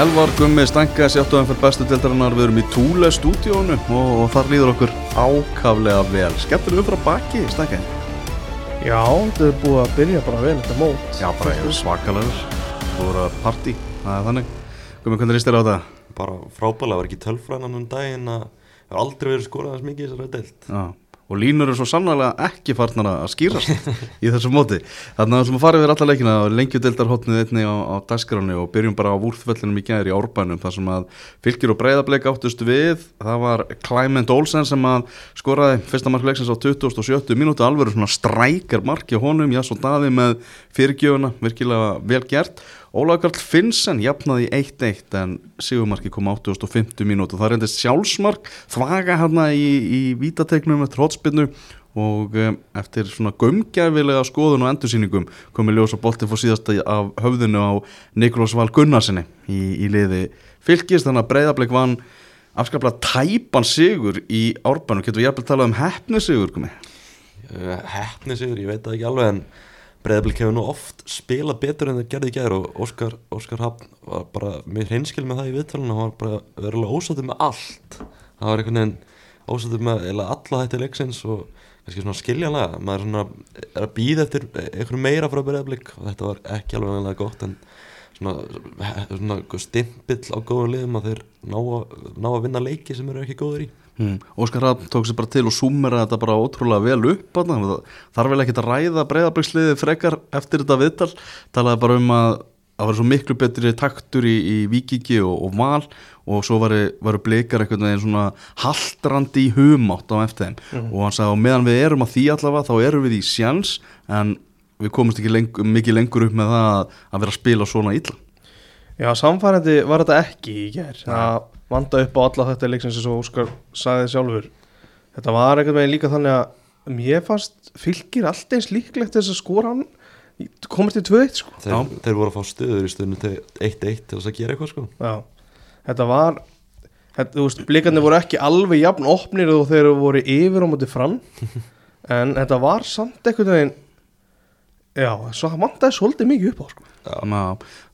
Elvar Gummi Stænka sjátt á fyrir bestu dildarinnar við erum í Túle stúdíónu og, og þar líður okkur ákaflega vel. Skemmtileg upp frá baki Stænka Já, þetta er búið að byrja bara vel þetta mót Já, bara svakalegur. Það voru að party, það er þannig. Gummi, hvernig líst þér á þetta? Bara frábælega, var ekki tölfræðan um daginn að það hefur aldrei verið skorað þess mikið í þessari deilt Já og línur eru svo sannlega ekki farnar að skýrast í þessu móti. Þannig að við ætlum að fara yfir alla leikina lengjudeldarhóttnið einni á, á dagskráni og byrjum bara á vúrþvöllunum í gæðir í árbænum þar sem að fylgir og breyðableik áttust við. Það var Clement Olsen sem að skoraði fyrsta markleiksins á 2070 minúti alveg svona strækjar marki á honum, já svo daði með fyrirgjöfuna, virkilega vel gert Ólaug Karl Finnsen jafnaði 1-1 en Sigurmarki kom 8.50 mínúti og það reyndist sjálfsmark þvaga hérna í, í vítategnum eftir hotspinnu og um, eftir svona gömgæfilega skoðun og endursýningum komið ljós og bolti fór síðast af höfðinu á Nikolás Val Gunnarsinni í, í liði fylgist þannig að breyðarbleik vann afskaplega tæpan sigur í árbænu, getur við jæfnvel talað um hefni sigur komið? Hefni sigur, ég veit það ekki alveg en Breiðablík hefur nú oft spilað betur en það gerði í gæður og Óskar, Óskar Hafn var bara með hreinskil með það í viðtalinu hann var bara verulega ósatið með allt. Það var einhvern veginn ósatið með alla þetta leiksins og kannski svona skiljanlega maður svona er að býða eftir einhverju meira frá Breiðablík og þetta var ekki alveg vegilega gott en svona, svona stimpill á góðum liðum að þeir ná að, ná að vinna leiki sem eru ekki góður í Mm. Óskar Rapp tók sér bara til og sumera þetta bara ótrúlega vel upp þarf vel ekki að ræða breyðabliksliði frekar eftir þetta viðtal. Talaði bara um að það var svo miklu betri taktur í, í vikingi og, og val og svo varu, bleikar einhvern veginn svona haldrandi í humátt á eftir þeim. Mm. og hann sagði og meðan við erum að því allavega þá erum við í sjans en við komumst ekki lengur, mikið lengur upp með það að, að vera að spila svona illa. Já, samfærandi var þetta ekki í gerð það vanda upp á alla þetta leiksins eins og Óskar sagði sjálfur. Þetta var einhvern veginn líka þannig að mér fannst fylgir alltaf eins líklegt þess að skora hann komist í 2-1 sko. Þeir, þeir voru að fá stöður í stöðinu til 1-1 til þess að gera eitthvað sko. Já, þetta var þetta, þú veist, blikarnir voru ekki alveg jafn opnir og þeir voru yfir á móti fram. En þetta var samt veginn já, svo það vandaði svolítið mikið upp á sko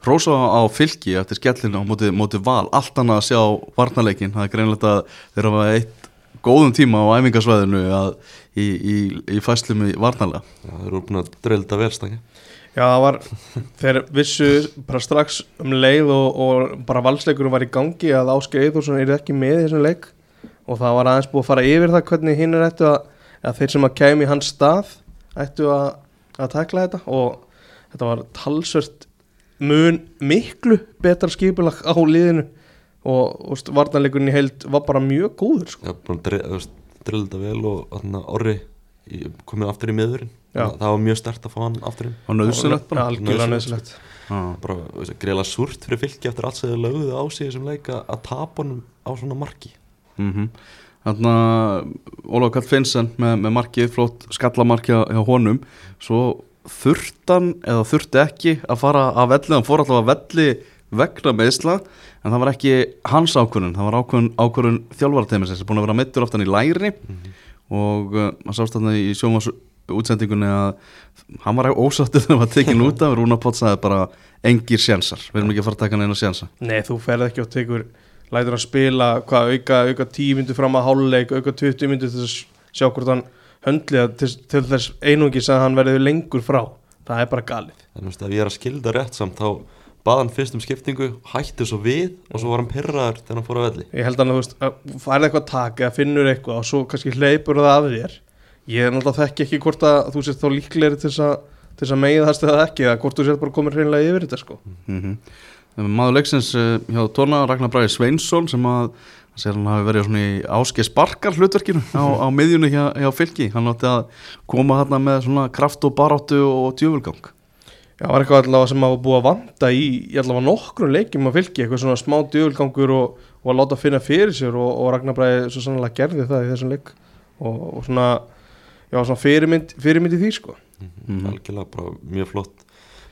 Rósa á fylki eftir skellinu á móti, móti val. Allt annað að sjá varnarleikin það er greinlegt að þeir hafa eitt góðum tíma á æfingarsvæðinu í, í, í fæslu með varnarlega. Já, þeir eru búin að drölda velstækja Já, það var, þeir vissu bara strax um leið og, og bara valsleikurum var í gangi að Ásker Eithússon er ekki með í þessum leik. Og það var aðeins búið að fara yfir það hvernig hinn er ættu að, að þeir sem að kemi í hans stað ættu að, að takla þetta. Og þetta var talsvört mun miklu betra skipulag á liðinu og, varnarleikunni held var bara mjög góður sko. Já, bara drillda vel og orri komið aftur í miðurinn. Það var mjög stert að fá hann aftur inn. Og nöðsulegt bara. Algjörlega nöðsulegt bara greila súrt fyrir fylki eftir allt sem þau lögðu á sig sem leika að tapa hann á svona marki. Mm -hmm. Þannig að Óláf Karl Finnsen með, með markið, flott skallamarkið hjá honum. Svo þurftan eða þurfti ekki að fara að velli, hann fór alltaf að velli vegna með Ísla en það var ekki hans ákvörðun, það var ákvörðun, ákvörðun þjálfarateimins sem er búin að vera mittur oftan í læri mm -hmm. og uh, maður sást þarna í sjómas útsendingunni að hann var ósáttur þegar það var tekin út af Rúna Potts aðeins bara engir sjensar við erum ekki að fara að taka neina sjensa Nei, þú ferð ekki á tegur lætur að spila hvað auka, auka 10 myndu fram að háluleik auka 20 myndu til að sjá hvort hann höndlega til, til þess einungis að hann verði lengur frá. Það er bara galið. Þannig að ef ég er að skilda rétt samt þá baða hann fyrst um skiptingu, hætti svo við og svo var hann pyrraður þegar hann fór að velli. Ég held að þú færði eitthvað takk eða finnur eitthvað og svo kannski hleypur það af þér. Ég er náttúrulega þekki ekki hvort að þú sést þá líklegri til þess að megið það stuða ekki eða hvort þú sést bara komið hreinlega yfir þetta sko. Mm -hmm. Maður leiksins eh, hjá tóna Ragnar Bræði Sveinsson sem að Sér hann hafi verið svona í áskei sparkar hlutverkinu á, á miðjunu hjá, hjá fylki. Hann átti að koma hérna með svona kraft og baráttu og djöfulgang. Já, var eitthvað allavega sem hafa búið að vanda í, í allavega nokkrum leikjum á fylki eitthvað svona smá djöfulgangur og, og að láta finna fyrir sér og, og Ragnar Bræði svo sannlega gerði það í þessum leik. Og, og svona, já, svona fyrirmynd, fyrirmynd í því sko. Mm -hmm. Algjörlega bara mjög flott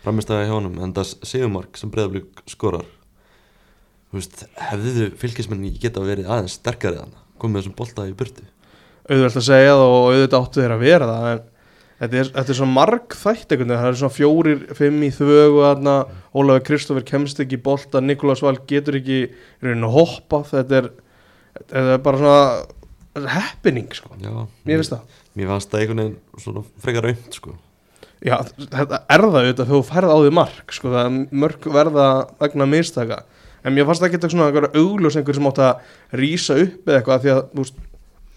framistæði hjá hann en það Sigurmark sem Breiðablík skorar veist, hefðu fylgismenni geta verið aðeins sterkari þannig komið þessum boltaði í burtu? Auðvitað að segja það og auðvitað áttu þeirra að vera það en þetta er, þetta er svo marg þætt einhvern veginn, það er svona fjórir, fimm í þvögu þarna, Ólafur Kristoffer kemst ekki í bolta, Nikolás Val getur ekki í rauninu hoppa, þetta er þetta er bara svona happening sko, Já, mér finnst það. Mér fannst það einhvern veginn svona frekar aumt sko. Já, þetta er það auðvitað þegar þú færð á því mark sko, það er mörg verða vegna mistaka en mér fannst ekki svona einhverja augljós einhver sem átt að rísa upp eða eitthvað því að þú veist,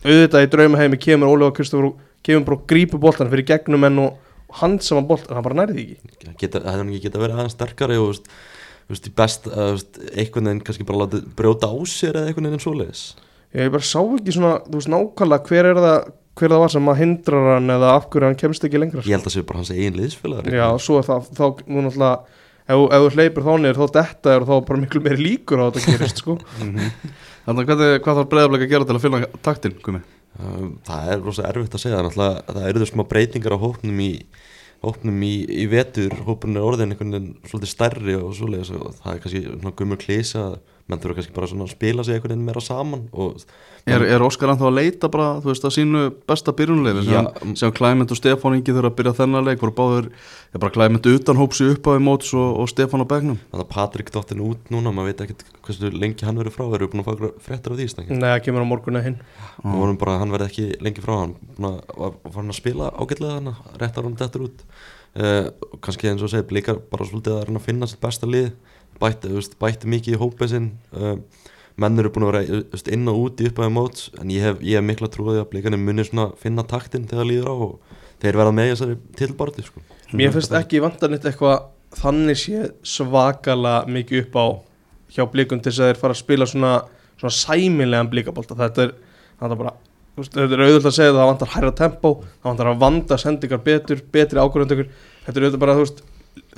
auðvitað í draumaheimi kemur Ólafur Kristoffer og kemur bara og grípur boltan fyrir gegnum enn og, sem var boltan, hann bara nærði því ekki. Geta, Það hefði ekki geta verið aðeins sterkari og þú veist, í best að, einhvern veginn kannski bara látið brjóta á sér eða einhvern veginn svoleiðis. Ég bara sá ekki svona, þú veist, nákvæmlega hver er það hver það var sem að hindrar hann eða af hverju hann kemst ekki lengra Ég held að það sé bara hans eigin liðsfélagar Já, svo er það, þá, nú náttúrulega ef, ef þú hleypir þá niður, þá detta er þá er bara miklu meiri líkur á að þetta gerist sko. Þannig að hvað þarf breyðablik að gera til að finna taktinn, Gumi? Um, Það er rosa erfitt að segja Náttúrulega, það eru þau smá breytingar á hópnum í hópnum í, í vetur hópnum er orðin einhvern veginn svolítið stærri og og það er kannski svona gummur klísa að menn þurfa kannski bara svona að spila sig einhvern veginn meira saman og Er, er Óskar ennþá að leita bara, þú veist, að sínu besta byrjunleifi sem, Klæment og Stefán Ingi þurfa að byrja þennan leik voru báður, ég bara Klæment utan hópsi upp á í móts og, og Stefán á begnum þannig að Patrik dottin út núna maður veit ekkert hversu lengi hann verið frá eru búin að fá fréttar af því snakki Nei, það kemur á morgunna hinn. Og vorum bara að hann verði ekki lengi frá hann var, var hann að spila ágætlega hann réttar hann dettur út. Uh, og kannski eins og segir blíkar bara svolítið að reyna að finna sitt besta lið bætti, veist, bætti mikið í hópið sinn. Uh, menn eru búin að vera veist, inn og út í upphæði móts en ég hef, ég hef mikla trúið að blíkarnir muni svona finna taktinn þegar það líður á og þeir verða með þessari tilbarti sko. Mér finnst ekki vantar neitt eitthvað þannig sé svakala mikið upp á hjá blikum til þess að þeir fara að spila svona, svona sæmilegan blikabolta. Þetta er, er bara þetta er auðvitað að segja að það vantar hærra tempo það vantar að vanda sendingar betur betri ákvörðundökur þetta er auðvitað bara veist,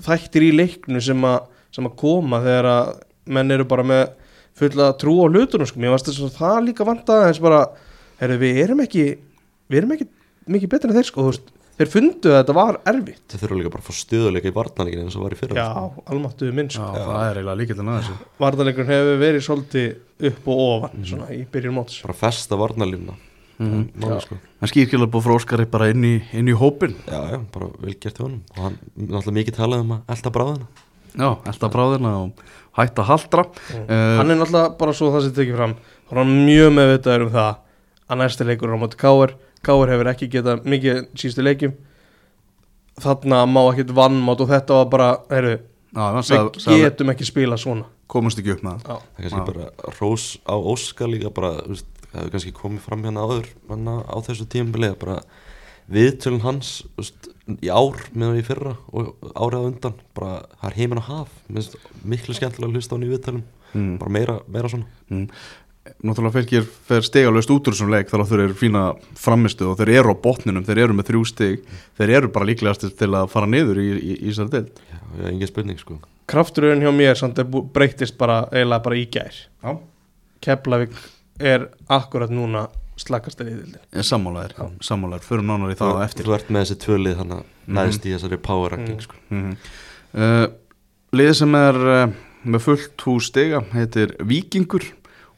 þættir í leiknu sem, a, sem að koma þegar að menn eru bara með fulla trú á hlutunum sko. mér varst þess að það líka vanta eins bara heyrðu, við erum ekki við erum ekki mikið betur en þeir sko, þú veist, þeir fundu að þetta var erfitt. Þeir þurfa líka bara að fá stöðuleika í varnarleikin eins og var í fyrra Já, almáttuðu minn sko. Já, það er eiginlega líkildin að þessu. Varðarleikurinn hefur verið svolítið upp og ofan svona í byrjun móts. Bara festa. Máli, sko. Það skýr kjöla búið frá Óskari bara inn í, inn í hópin já, já, bara vel gert hjá honum. Og hann náttúrulega mikið talað um að elda bráðina Já, elda bráðina og hætta að haldra. Uh, Hann er náttúrulega bara svo það sem tekið fram þá er hann mjög meðvitaður um það að næsti leikur er á móti Káar Káar hefur ekki getað mikið sístu leikjum. Þarna má ekkit vannmátt og þetta var bara heyrðu, Já, hann við sagði, sagði getum ekki spila svona. Komast ekki upp með það. Það er kannski Já. bara rós á Óskar líka bara, þú veist, það hefur kannski komið fram hérna áður hana, á þessu tímabilið bara viðtölun hans veist, í ár meðan í fyrra og árið á undan. Bara það er heiminn á haf. Minnst, miklu skemmtilega að hlusta á hann í viðtölum mm. bara meira, meira svona. Mm. Náttúrulega fylgir fer stegalöst út úr þessum leik þar að þeir eru fína framistu og þeir eru á botninum, þeir eru með þrjú stig. Þeir eru bara líklegast til að fara niður í, í, í þessari deild. Já, já, engin spurning sko. Krafturinn hjá mér samt er breyttist bara eiginlega bara í gær. Já, Keflavík er akkurat núna slakast er í dildin sammálaðir, sammálaðir, förum nánar í það á eftir þú ert með þessi tvölið þannig að Mhm. næðist í þessari power ranking Mm. sko. mm uh, Liðið sem er uh, með fullt hús stiga heitir Víkingur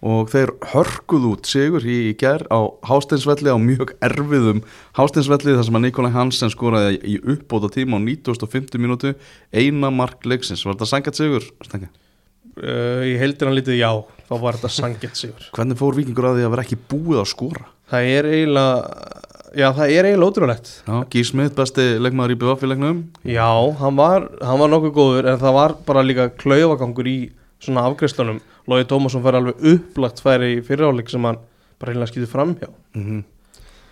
og þeir hörkuð út sigur í, í gær á Hásteinsvelli á mjög erfiðum Hásteinsvelli þar sem að Nikolai Hansen skoraði í uppbóta tíma á 9050 mínútu eina mark leiksins, var þetta sangat sigur? Stengi? Uh, Í heildina lítið já, þá var þetta sangett sigur. Hvernig fór Víkingur að því að vera ekki búið að skora? Það er eiginlega Já, það er eiginlega ótrúlegt. Smith, besti leikmaður í BVF í leiknum. Já, hann var, hann var nokkuð góður en það var bara líka klaufagangur í svona afgreiðslunum. Lói Tómasson fær alveg upplagt færi í fyriráleik sem hann bara eiginlega skýtur framhjá mm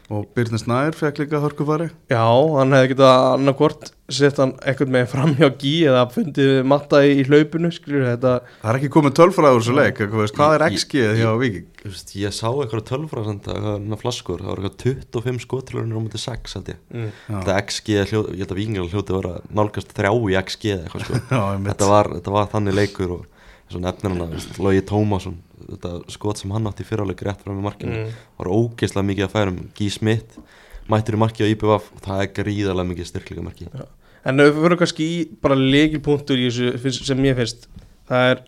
Og Byrnir Snær fekk líka hörkufæri Já, hann hefði getað annarkvort sett hann eitthvað með framhjá gí eða fundið matta í, í hlaupinu skilur þetta Það er ekki komið tölfræður þessu leik, hvað veist, hvað er Í- XG hjá Víking? Þú veist, ég sá eitthvað tölfræðsenda eitthvað flaskur, það var eitthvað 25 skotilurinn á mútið 6 held ég mm. Þetta XG, hljó, ég held að vikingar hljóti að vera nálgast þrjá í XG eða eitthvað sko Já, einmitt. þetta var, þetta var þannig leikur og eins og nefnir hana, veist, Logi Tómasson þetta skot sem hann átti í fyrirleik rétt frá með markinu Mm. var ógeðslega mikið að færum Guy Smith, mættir í marki á IPVF og það er gríðarlega mikið styrkleika marki En ef við fyrir kannski í bara leikilpunktur í sem ég finnst það er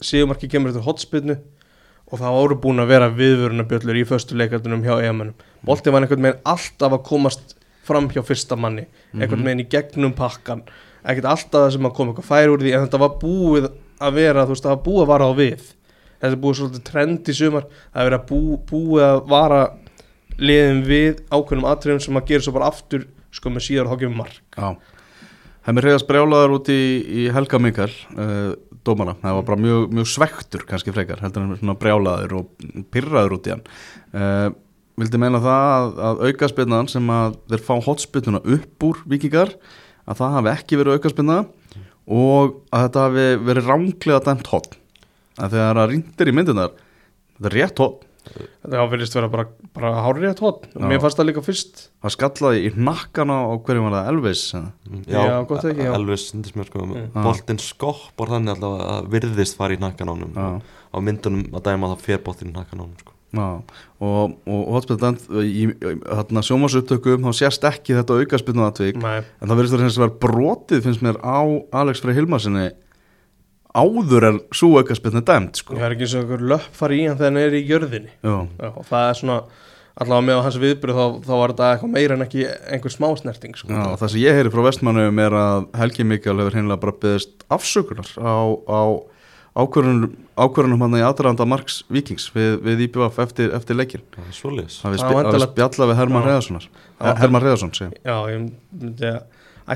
Sigumarki kemur eftir hotspinnu og það voru búin að vera viðvörunabjöllur í föstu leikardunum hjá EM-unum Bolti var einhvern veginn alltaf að komast fram hjá fyrsta manni einhvern veginn í gegnum pakkan ekkert alltaf það sem að koma eitthvað færi úr því en þetta var búið að vera þú veist, það var búið að vara á við. Þetta er búið svolítið trend í sumar það er að bú, búið að vara liðin við ákveðnum atriðum sem að gera svo bara aftur sko með síðar og þá gefur mark. Já, Hemmi reyðast brjálaður út í, í Helga Mikael uh, dómara, það var bara mjög, mjög svektur kannski frekar, heldur hann svona brjálaður og pyrraður út í hann. Uh, vildi meina það að, að aukaspinnan sem að þeir fá hotspinnuna upp úr vikingar, að það hafi ekki verið aukaspinna og að þetta hafi verið ránglega dæmt hot að þegar það rindir í myndunar þetta er rétt hot það verðist vera bara, bara hárið að tótt og Já. mér fannst það líka fyrst það skallaði í nakkana á hverjum var það Elvis eða? Já, gott ekki, já. Elvis, sko Mm. Boltinn skoppar þannig að virðist fara í nakkan ánum Já. á myndunum að dæma það fer boltinn í nakkan ánum sko. Já, og, og hotspinnan í, hérna, sjómasuptökum þá sést ekki þetta aukaspinnu aðtvik Nei, en það að það var brotið finnst mér á Alex Frey Hilmarsinni áður en svo aukaspinnu dæmt sko. það er ekki eins og einhver löpp fari í þegar hann er í jörðinni Já, Já, og það er svona allavega með á hans viðbyrð þá, þá var þetta eitthvað meira en ekki einhver smá snerting sko. Það sem ég heyri frá vestmannum er að Helgi Mikael hefur hinnlega bara beðist afsökunar á, á ákvörunum, ákvörunum hann í aðranda Marks Vikings við, við IPVF eftir, eftir leikin það er svoleiðis. Það væntanlega- spjalla við Herman Já, Herman Reðarsson, Já, ég myndi að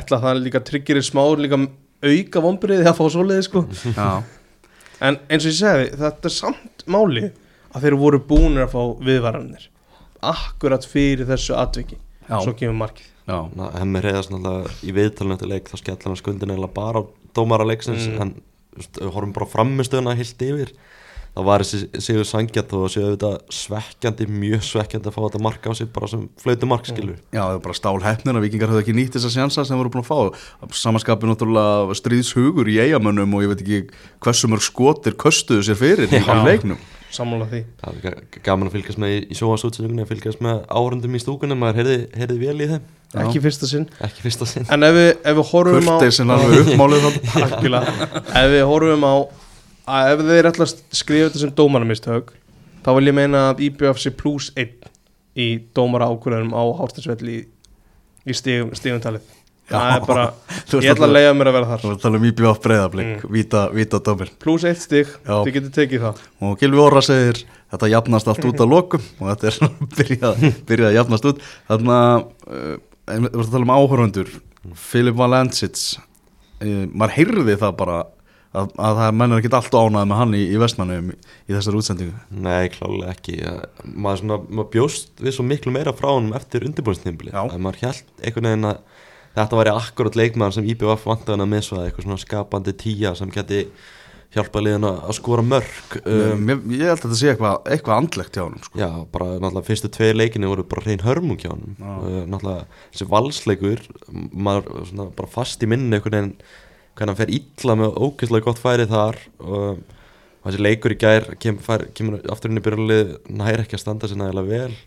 ætla að það líka tryggir í smá líka auka vombriði að fá svoleiði sko. Já, en eins og ég segi þetta er samt máli að þeir voru búnir að fá viðvaranir akkurat fyrir þessu atviki. Já. svo kemur markið. Já, hemmi reyðast náttúrulega í viðtalinu eftir leik þá skellar hann skuldin eða bara á dómara leiksins Mm. en horfum bara framistöðuna heilt yfir þá var þessi sigur sangjart og séu auðvitað svekkjandi, mjög svekkjandi að fá þetta mark á sig bara sem flöyti mark skilur Já, það er bara stál hefnir að vikingar höfðu ekki nýtt þessa sjansa sem voru búin að fá. Samanskapið náttúrulega stríðshugur í eigamönnum og ég veit ekki hversu mörg skotir köstuðu sér fyrir í Já. leiknum. Sammála því. Það er ga- gaman að fylgjast með í, í sjóasútsendingunni að fylgjast með áhörundum í stúkunni maður heyrði, heyrði vel í þeim, Já. ekki fyrsta sinn. Ekki fyrsta sinn. En ef við, ef við horfum á Kurteis sem alveg uppmálið þannig Algjörlega. ef við horfum á að ef þeir ætla að skrifa þetta sem dómaramistög þá vil ég meina að IBF sé plus 1 í dómara ákvörðunum á Hárstænsvelli í, í stigum, stigumtalið. Það er bara, Þú ert ég ætla að leiða mér að vera þar. Þú tala um IBF breyðablík, Mm. víta, víta dómir plus 1 stig, Já. þið getur tekið það. Og Gilvi Orra segir þetta jafnast allt út á lokum. Og þetta er byrjað, að jafnast út. Þannig að uh, við erum að tala um áhörundur Filip Valensits uh, maður heyrði það bara að, að það mennir ekki allt ánað með hann í, í vestmannum í, í þessari útsendingu. Nei, klálega ekki. Maður, svona, maður bjóst við svo miklu meira frá honum eftir undirbúinstimbli Já. að maður held einhvern veginn að þetta væri akkurat leikmaður sem IBF vantaði hann að misva eitthvað svona skapandi tíja sem geti hjálpað liðin að skora mörg um, um, ég held að þetta sé eitthvað, eitthvað andlegt hjá hann sko. Já, bara náttúrulega fyrstu tvei leikinni voru bara hrein hörmung hjá Já. uh, náttúrulega þessi valsleikur maður svona bara fast í minni einhvern veginn hvernig hann fer illa með ógeðslega gott færi þar og, og þessi leikur í gær kem, fær, kemur aftur inn í byrjulið næri ekki að standa sér nægilega vel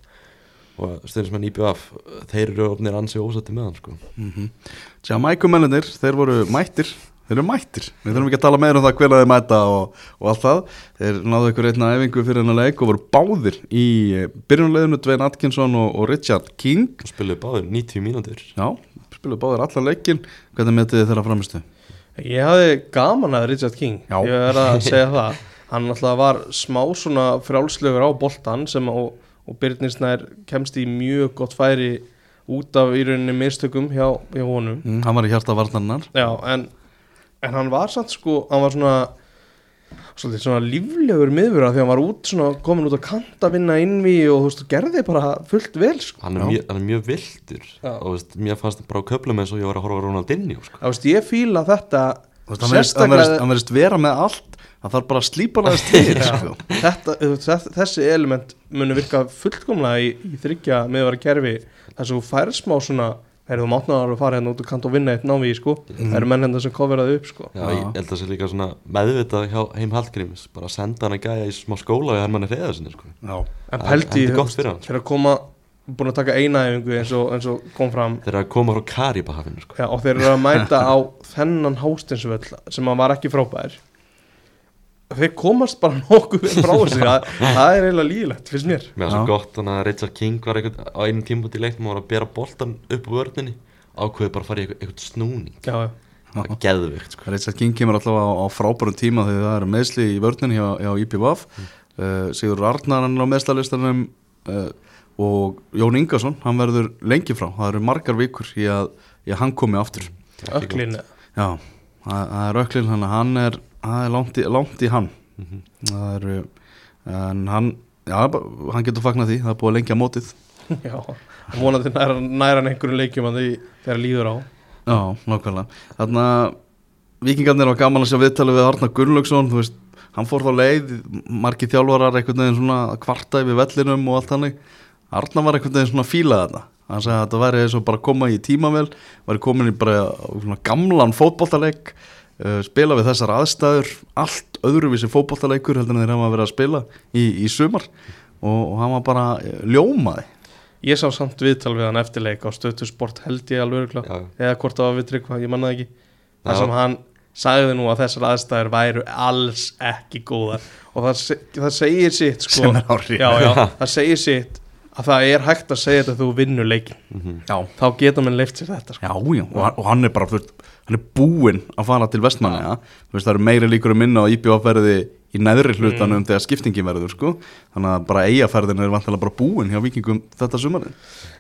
og stundismenn IBF þeir eru ofnir ansi ósætti með hann sko. mm -hmm. Jamaikumennir, þeir voru mættir þeir eru mættir, við þurfum ekki að tala meira um það hvernig þeir mæta og, og allt það. Þeir náðu ykkur einna æfingu fyrir hennar leik og voru báðir í byrjunleginu Dvein Atkinson og, og Richard King. Og spiluðu báður 90 mínútur. Já, spiluðu báðir allar leikin hvernig metið þið þeirra framistu? ég hafði gaman að Richard King. Já. ég er að segja það. Hann alltaf var smá svona frjálslegur á boltan sem og, og Byrninsnær kemst í mjög gott færi út af í rauninni mistökum hjá, hjá honum. Mm, hann var í hjarta varnarnar Já, en, en hann var samt sko, hann var svona svolítið svona líflegur miðvöra því hann var út svona, komin út á kant að vinna innví og þú veist, gerði bara fullt vel sko. hann er, mjög, hann er mjög vildur Já. og veist, mér fannst það bara á köflum eins og ég var að horfa á Ronaldinho sko. Það veist, ég fíla þetta Þú veist, hann verðist- hann verðist- vera með allt það þarf bara að slípa hann aðeins til sko. þú þessi element munu virka fullkomlega í, í þryggja miðvara kerfi þar sem þú fær smá svona Heyrðu, þú mátnaðar að fara hérna út og kant og vinna eitt návi sko. Það eru menn hérna sem koferaði upp sko. Já, ég held að það sé líka svona meðvitað hjá heim Hallgríms bara að senda hann að gæja í smá skóla við Hermanni Hreðarsinni sko. já, En er hann. þegar að koma búin að taka eina efingu eins og, eins og kom fram þeir eru að koma frá Karibahafinu sko. Já, og þeir eru að mæta á þennan hástinsvöll sem að var ekki frábær þeir komast bara nokkuð frá þessu það, það er eiginlega lígilegt, finnst mér Mér svo Já. gott að Richard King var einhvern, á einum tímpúti í leiknum og var að bera boltan upp úr vörninni ákveði bara að fara í eitthvað, eitthvað snúning já, já. það er geðvikt sko. Richard King kemur alltaf á, á frábærum tíma þegar það eru meðsli í vörnin hjá, hjá IPVAF mm. uh, Sigur Arnar hann er á meðslalistanum uh, og Jón Ingarsson hann verður lengi frá, það eru margar vikur í að, í að hann komi aftur öklin Já, það, það er öklin hann er, það er langt í, langt í hann. Það eru en hann, já, hann getur fagnað því það er búið að lengja mótið. Já, vonandi næra, næra einhverjum leikjum að því þegar líður á. Já, nákvæmlega. Þannig að vikingarnir var gaman að sjá viðtalið við Arnar Gunnlaugsson þú veist, hann fór þá leið margir þjálfarar einhvern veginn svona kvarta yfir vellinum og allt hannig Arnar var einhvern veginn svona að fíla þetta hann sagði að þetta væri eins og bara koma í tímavel væri komin í bara svona gamlan fótboltaleik. uh, spila við þessar aðstæður allt öðruvísi fótboltaleikur heldur en þeir hafa verið að spila í, í sumar. Og, og hann var bara eh, ljómaði. Ég sá samt viðtal við hann eftirleik á stötu sport held ég alveg eða hvort það var við tryggva, ég manna ekki. Þar sem hann sagði nú að þessar aðstæður væru alls ekki góðar. Og það, se- það segir sitt sko, er já, já, það segir sitt að það er hægt að segja þetta þú vinnur leikin Mhm. Já, þá geta mann leift sér þetta sko. Já, já, og, hann- og hann er bara, veist, hann er búinn að fara til veist, það eru meiri líkur um minna og verði í neðri hlutanum þegar skiptingin verður, sko, þannig að bara eigaferðin er vantilega bara búinn hjá vikingum þetta sumarið.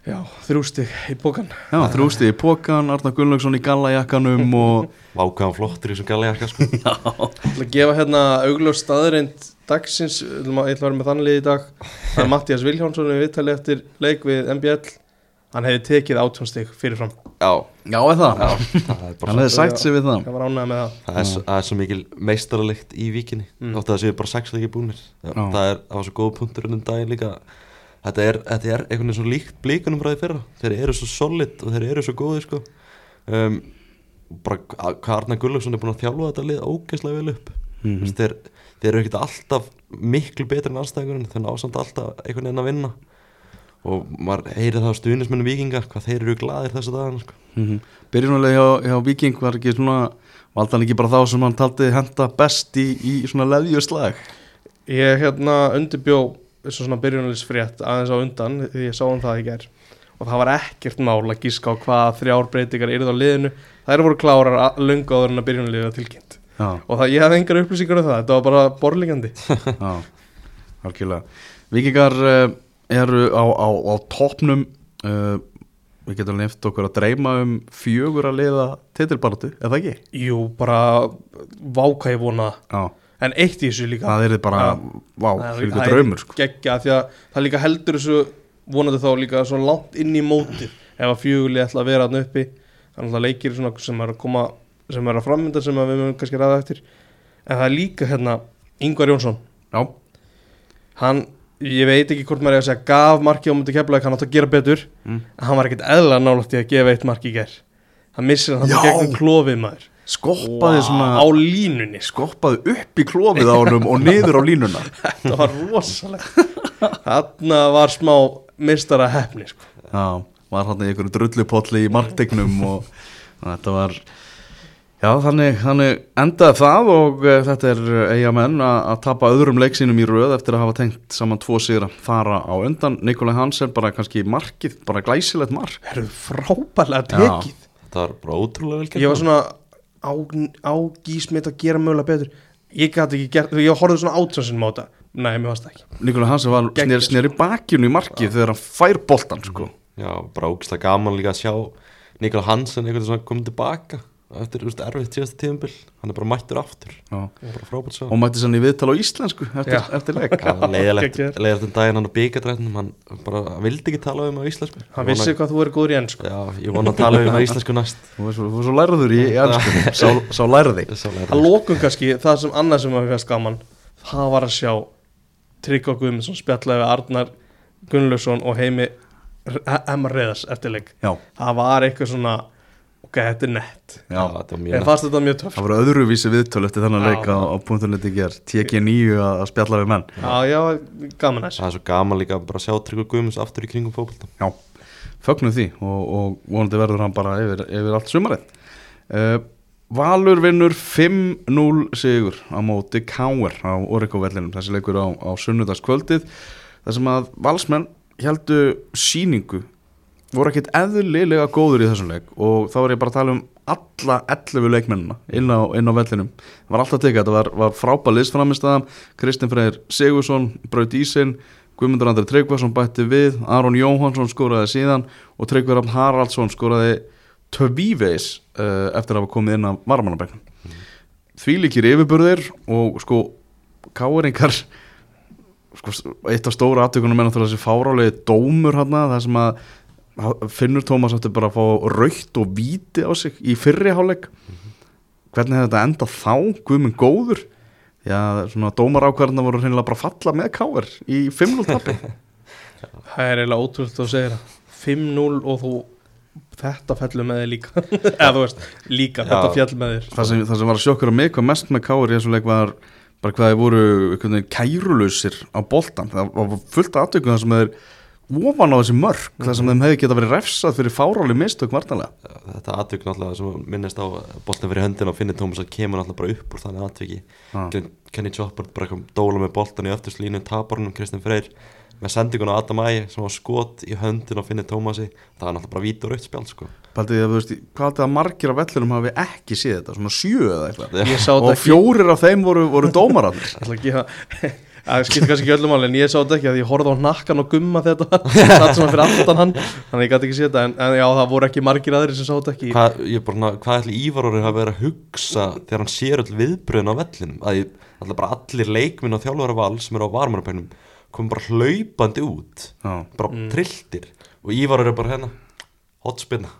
já, þrjústi í bókan Já, þrjústi í pókan, Arnar Gunnlaugsson í gallajakkanum og, Vákaðan flottur í þessum gallejakka sko. já, Ég ætla að gefa hérna augljós staðreind dagsins, ég ætla að vera með þannig lið í dag. Það er Mattias Vilhjánsson við viðtali eftir leik við MBL hann hefði tekið átjónstig fyrirfram. Já, já, er það, það er bara hann hefði sætt sig við það. hann var ánægð með það. Það er, það er svo mikil meistaralikt í vikinni Mm. Þótt að það séu bara sex leikir búnir. Það, er, var svo góð punktur ennum daginn líka. Þetta er, þetta er einhvern veginn svo líkt blíkunum frá því fyrra. Þeir eru svo solid og þeir eru svo góðir sko. um, Bara Arnar Gullafsson er búin að þjálfa þetta lið ógeðslega vel upp. Mm. þeir, þeir eru ekkert alltaf miklu betri en anstæðingurinn Þeir ná samt alltaf einhvern veginn að vinna Og maður heyri það á stuðnismennu vikinga Hvað þeir eru glaðir þessu dagana sko. Mm -hmm. Byrjunulega hjá, hjá Viking var ekki svona, valdi hann ekki bara þá sem hann taldi henda best í, í svona leðjuslag. ég hérna undirbjó þessu svona byrjunalisfrétt aðeins á undan því ég sá um það í ger og það var ekkert mál að gíska á hvaða þrjár breytingar yrðu á liðinu þær voru klárar að- löngu áður en að byrjunalið var tilkynnt Já, og það, ég hafði engar upplýsingar um það, þetta var bara borlingandi Vikingar uh, eru á, á, á toppnum uh, Við getum nefnt okkur að dreyma um fjögur að liða titilbaratu, er það ekki? Jú, bara váka ég vona. Já, en eitt í þessu líka. Það er bara, vá, fyrir draumur sko. geggja því að það líka heldur þessu vonandi þá líka svo langt inn í mótið. Ef að fjöguli ætla að vera hann uppi þannig að leikir svona sem er að koma sem er að frammynda sem að við mögum kannski ræða eftir. En það er líka hérna Ingvar Jónsson. Já, hann, ég veit ekki hvort maður er að segja gaf marki á mútið keflaði, hann átt að gera betur. Mm. en hann var ekkert eðla nálægt í að gefa eitt marki í ger hann missir hann gegnum klofið maður. Skoppaði svona á línunni sko. skoppaði upp í klófið á honum og niður á línuna. Þetta var rosalegt. Þarna var smá mistara hefni sko. Já, var hann í einhverju drullupolli í marktegnum og þetta var Já, þannig, þannig endaði það og uh, þetta er eigamenn að tapa öðrum leiksínum í röð eftir að hafa tengt saman tvo sigra fara á undan. Nikolai Hansen bara kannski markið, bara glæsilegt mark. Það eru frábærlega Já. tekið Það var bara ótrúlega vel gert. Ég var svona á, á gísmit að gera mögulega betur. Ég gæti ekki gert, ég horfði svona átjónsin á þetta nei, mér varst það ekki. Nikolai Hansen var Geggjað, sneri, sneri bakjunu í markið þegar hann fær boltan sko. Já, bara ógislega gaman líka að sjá Nikola Hansen einhvern veginn komið tilbaka eftir þú veist, erfitt síðasta tíðumbil hann er bara mættur aftur. Já. bara og mætti sann í viðtal á íslensku eftir, eftir leik. Leiðilegt. Um daginn hann á byggadrætnum hann bara vildi ekki tala um á íslensku. Hann vissi hvað þú er góður í enn sko. Já, ég vona að tala um á íslensku næst. Þú er svo, svo lærður í, í ennsku sá, sá lærði. Að lókum kannski, það sem annað sem að við fannst gaman það var að sjá Tryggva Guðmundsson spjallaði við Arnar Gunnlaugsson og heimi Emma Reðars eftirleik Já, það var eitthvað svona þetta er nett. Já þetta var en mjög fannst þetta mjög töff. Það voru öðruvísi viðtöl eftir þennan Já. leik á, á punktuneti ger TG9 að að spjalla við menn. Já, já, gaman þess Það er svo gaman líka bara að sjá Tryggva Guðmunds aftur í kringum fókbalta Já, fögnum því og, og vonandi verður hann bara yfir, yfir allt sumarið. Uh, Valur vinnur 5-0 sigur á móti Káer á Orico vellinum þessi leikur á, á sunnudagskvöldið þar sem að valsmenn heldu síningu voru ekkit eðlilega góður í þessum leik og þá var ég bara að tala um alla 11 leikmennina inn á, inn á vellinum það var alltaf tekið, þetta var, var frábælist framistæðan, Kristinn Freyr Sigursson braut ísinn, Guðmundur Andri Tryggvason bætti við, Aron Jóhansson skoraði síðan og Tryggvar Rafn Haraldsson skoraði tvívegis uh, eftir að hafa komið inn á varmannabæknum mm. því líkir yfirburðir og sko káeringar sko, eitt af stóra aftökunum er náttúrulega þessi fárálegi dómur hana, það sem að Finnur Tómas átti bara að fá raukt og víti á sig í fyrriháleik mm -hmm. hvernig hefði þetta enda þá? Guðminn góður. Já, svona dómarákvarðina voru reynilega bara að falla með káer í 5-0 tappi Það er eiginlega ótrúld að segja það. 5-0 og þú þetta fellur með þig líka. Eða þú veist, líka, já, þetta fjall með þér það sem, það sem var að sjokkura mig hvað mest með káer í þessum leik var bara hvað þið voru kærulausir á boltan það var fullt aðtökum það sem þeir ofan á þessi mörg mm -hmm. þar sem þeim hefði geta verið refsað fyrir fáráli mistök vartanlega Þetta atvik náttúrulega sem minnist á boltin fyrir höndin og finnir Tómas að kemur náttúrulega bara upp úr þannig atviki. Ah. Kenny Chopper bara dóla með boltan í öftuslínu taparunum Kristinn Freyr með sendingun á Adam Ægi sem var skot í höndin og finnir Tómasi það var náttúrulega bara vítur aukt spjál sko. Paldið að þú veist, hvað er þetta að margir af vellurum hafi ekki séð þetta, svona sjö eða eitthvað? Og fjórir af þeim voru, voru dómararnir það skilur kannski ekki öllum áli en ég sá þetta ekki að ég horfði á nakkan og gumma þetta það sem var fyrir aftan hann. Þannig ég gæti ekki sé þetta en, en já það voru ekki margir aðri sem sá þetta ekki. Hvað, bara, hvað ætli Ívarórið hafa verið að hugsa þegar hann sér öll viðbröðin á vellinum? Að ég, allir leikminn og þjálfur all sem eru á varmarapænum komum bara hlaupandi út já. bara mm. trilltir. Og Ívarórið er bara hérna hotspinna.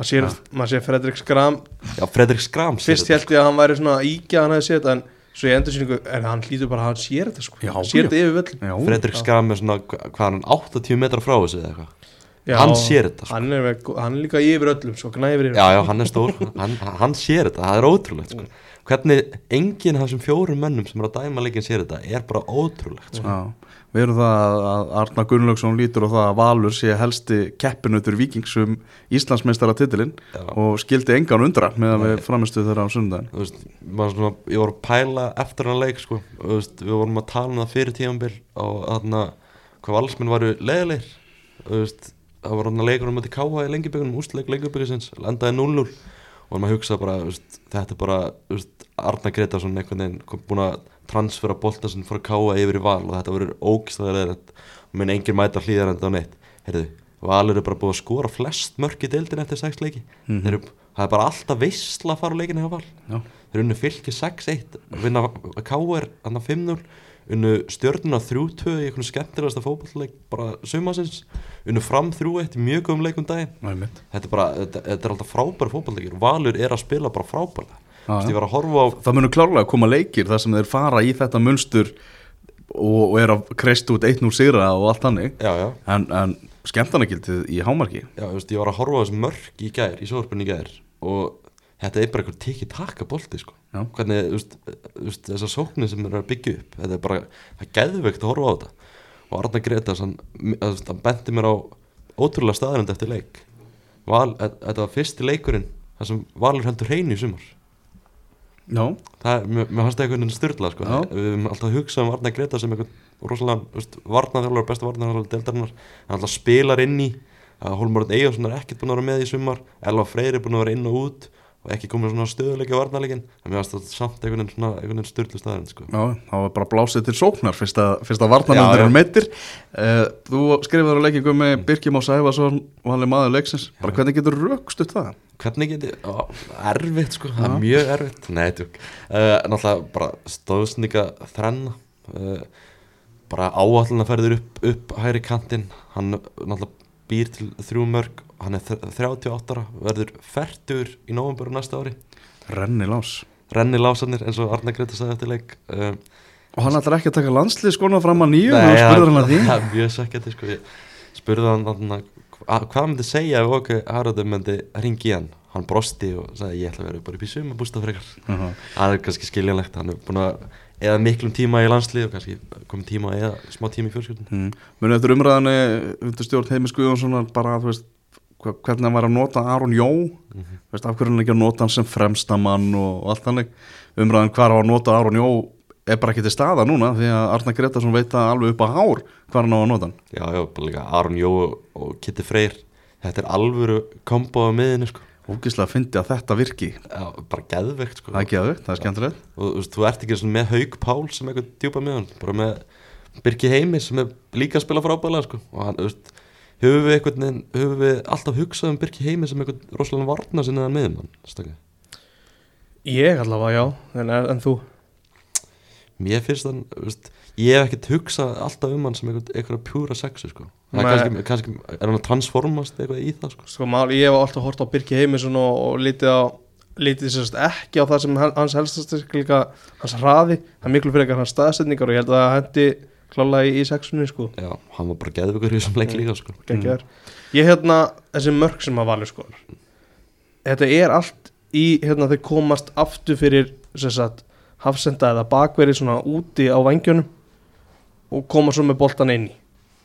Maður sér, mað sér Fredrik Skram já Fredrik Skram fyrst held ég að hann væri svona íkja hann hefði séð þetta en svo ég endur síningu, en hann hlýtur bara að hann sér þetta sko, já, sér þetta yfir völl Fredrik Skram er svona, hvað er hann 80 metrar frá þessu eða eitthvað? Hann sér þetta sko. hann, er, hann er líka yfir öllum, svo knæfir yfir. Já, já, hann er stór, hann, hann sér þetta það er ótrúlegt sko. hvernig enginn af þessum fjórum mönnum sem er að dæma leikin sér þetta er bara ótrúlegt sko. já Við erum það að Arna Gunnlaugsson lítur og það að Valur sé helsti keppinutur vikingsum Íslandsmeistara titilinn og skildi engan undra með að við framistuð þeirra á sundagin veist, svona, Ég voru að pæla eftir hann leik sko, veist, við vorum að tala um það fyrir tímanbill og þarna hvað valsminn varu leðilegir það var hann að leikur um að káha í lengibögunum ústleik lengibögusins, endaði 0-0 og maður hugsa bara, veist, þetta er bara Arna Gretarsson einhvern veginn búin að transfera bolta sem fór að káa yfir í val og þetta verður ógstæðilega og minn engin mæta hlýðar enda á neitt. Heyrðu, Valur er bara búið að skora flest mörk í deildin eftir 6 leiki. Mm -hmm. eru, það er bara alltaf veistla að fara á leikinu hjá Val. Já. þeir eru unnu fylki 6-1 vinna káer annar 5-0 unnu stjórnuna 3-2 í einhvern skemmtilegasta fókballeik bara sumasins unnu fram 3-1 mjög góðum leikum daginn. Þetta er, bara, þetta, þetta er alltaf frábæri fókballeikir Valur er að spila bara frábæri á... það munur klárlega að koma leikir þar sem þeir fara í þetta munstur og, og er að kreist út eitt núr sigra og allt hannig en, en skemmtarnagildið í hámarki? Já, veist, ég var að horfa á þessu mörg í gær í sóðurspunni í gær og þetta er bara eitthvað tikið taka bolti sko. hvernig þessar sóknir sem er að byggja upp þetta er bara, það er gæðveikt að horfa á þetta. Og Arna Gretas hann, hann bendi mér á ótrúlega staðarind eftir leik. Val, þetta var fyrsti leikurinn þar sem Valur heldur hreinu í sumar No. það, mér, fannst það einhvern veginn styrla sko. no. við höfum alltaf hugsað um Varnar Greta sem einhvern rosalega varnarþjálfur, besta varnarþjálfur deildarinnar, hann alltaf spilar inn í að Holmborðin Eyjonsson er ekkert búin að vera með í sumar Elva Freyr er búin að vera inn og út og ekki komið svona stöðuleiki á varnarleikin en mér fannst það samt einhvern veginn, veginn styrlu staðin sko. Já, það var bara blásið til sóknar fyrst að varnarleikin er meittir uh, Þú skrifaður að leikingum með Birkjum á Sæfarsson og hann er maður leiksins, bara hvernig getur rökst upp það? hvernig geti, ó, erfitt sko. Það er mjög erfitt, nei tjók uh, náttúrulega bara stóðsninga þrenna. Uh, bara áallin að ferður upp, upp hæri kantinn, hann náttúrulega býr til þrjú mörg hann er 38 ára, verður færtur í nógumberu næsta ári. Renni lás. Renni lásarnir eins og Arna Greta sagði eftir leik uh, og hann ætlar ekki að taka landslið skona fram að nýju og spurður hann að því. Það er mjög sækjandi sko, spurður hann að hvað myndi segja ef okkur Haraldur myndi ringi hann? Hann brosti og sagði ég ætla að vera bara upp í suma bústað frekar. Uh -huh. það er kannski skiljanlegt, hann er búin að eða miklum tíma í landslið og kannski komið tíma eða smá tíma í fjölskyldun mm. Munu eftir umræðanir undir stjórn Heimis Guðjónssonar bara að þú veist hvernig hann var að nota Aron Jó. Veist, af hverju hann ekki að nota hann sem fremstamann og, allt þannig? Umræðan hvar á að nota Aron Jó er bara ekki til staða núna því að Arna Gretarsson veit að alveg upp á hár hvar hann á að nota hann. Já, já, bara líka Aron Jó og Kitty Freyr Þetta er alvöru kombo á miðinu sko. Ógislega að fyndi að þetta virki. Já, bara geðveikt sko. Það er aðeins, það er skemmtilegt. Og þú þú ert ekki með Haug Pál sem eitthvað djúpa með hann, bara með Birki Heimi sem er líka að spila frábælega sko. og hann, þú veist, höfum við eitthvað höfum við alltaf hugsað um Birki Heimi sem eitthvað rosalega varna sinni að miðum hann stakka. Ég allavega, já, en, en þú mér finnst hann, þú veist, ég hef ekkert hugsað alltaf um hann sem eitthvað, eitthvað pjúra sexu sko. Það er Nei. kannski, kannski, er hann að transformast eitthvað í það sko. Sko mál, ég hef alltaf hort á Birki Heimisson og, og lítið á lítið sérst ekki á það sem hans helstastyrkleika hans hraði, það miklu fyrir hans staðsetningar og ég held að hendi klálega í, í sexunni sko, Já, hann var bara geðveikur í þessum leik líka sko. geggjaður ég hérna, þessi mörg sem að valur sko þetta er allt í, hérna þau komast aftur fyrir sérst hafsenda eða bakverið svona úti á vangjónum og koma svo með boltan inn í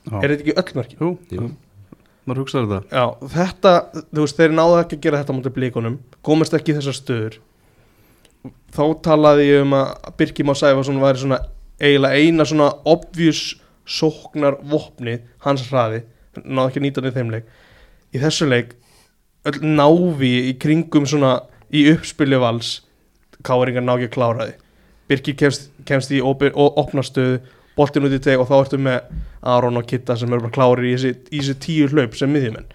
Já. er þetta ekki öll mörkin? Jú, Jú. maður hugsaður þetta Já, þetta, þú veist, þeir náðu ekki að gera þetta mútið blíkunum, komast ekki í þessar stöður þá talaði ég um að Birkir Má Sæfarsson væri svona eiginlega eina svona obvious sóknar vopni hans hraði, náðu ekki að nýta hann í þeim leik. Í þessu leik öll návi í kringum svona í uppspilju vals káringar ná ekki að klára því Birkir kemst, kemst í opi- og opna stöðu boltin út í teg og þá ertu með Aron og Kitta sem eru bara klárir í þessi, tíu hlaup sem miðjumenn.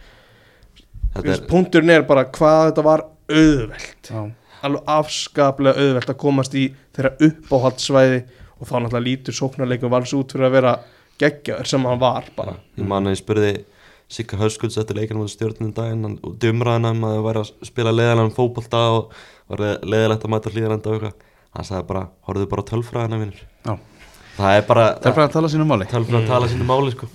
Þetta er, punkturinn er bara hvað þetta var auðvelt. Já, alveg afskaplega auðvelt að komast í þeirra uppáhaldssvæði og þá náttúrulega lítur sóknarleikum vals út fyrir að vera geggjaður sem hann var bara. Ég man að ég spurði Sigga Hauskulds eftir leikinu mútið stjórnum daginn hann- og dumraðin um að það væri að spila leðalega fótbolta og var leðilegt að mæta hlýðarenda og eitthvað. Hann sagði bara, horfðu bara á tölfræðina vinnur Já. það er bara bara að tala sínu máli. Tölfræðin að tala sínu máli sko.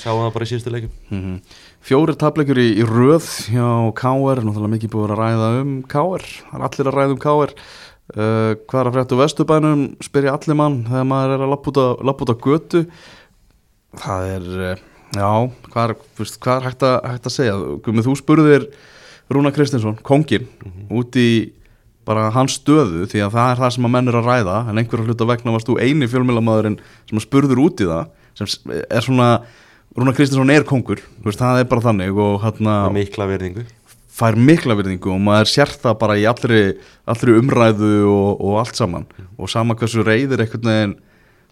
Sjáum það bara í síðustu leikum mm Fjóri tapleikur í, í röð hjá KR, náttúrulega mikið búið að ræða um KR, það er allir að ræða um KR uh, hvað er að frétta úr Vesturbænum spyr ég allir mann þegar maður er að lappa út á, götu. Það er, uh, já hvað er, veist, hvað er hægt, að, hægt að segja? Gummi, þú spurðir Rúna Kristinsson, kongin út í bara hans stöðu því að það er það sem að menn er að ræða en einhverja hluta vegna varst þú eini fjölmjölamæðurinn sem spurður út í það sem er svona, Rúna Kristinsson er kongur, veist, það er bara þannig og með mikla verðingu fær mikla virðingu og maður sér það bara í allri, allri umræðu og, og allt saman. Og sama hversu reyðir einhvern veginn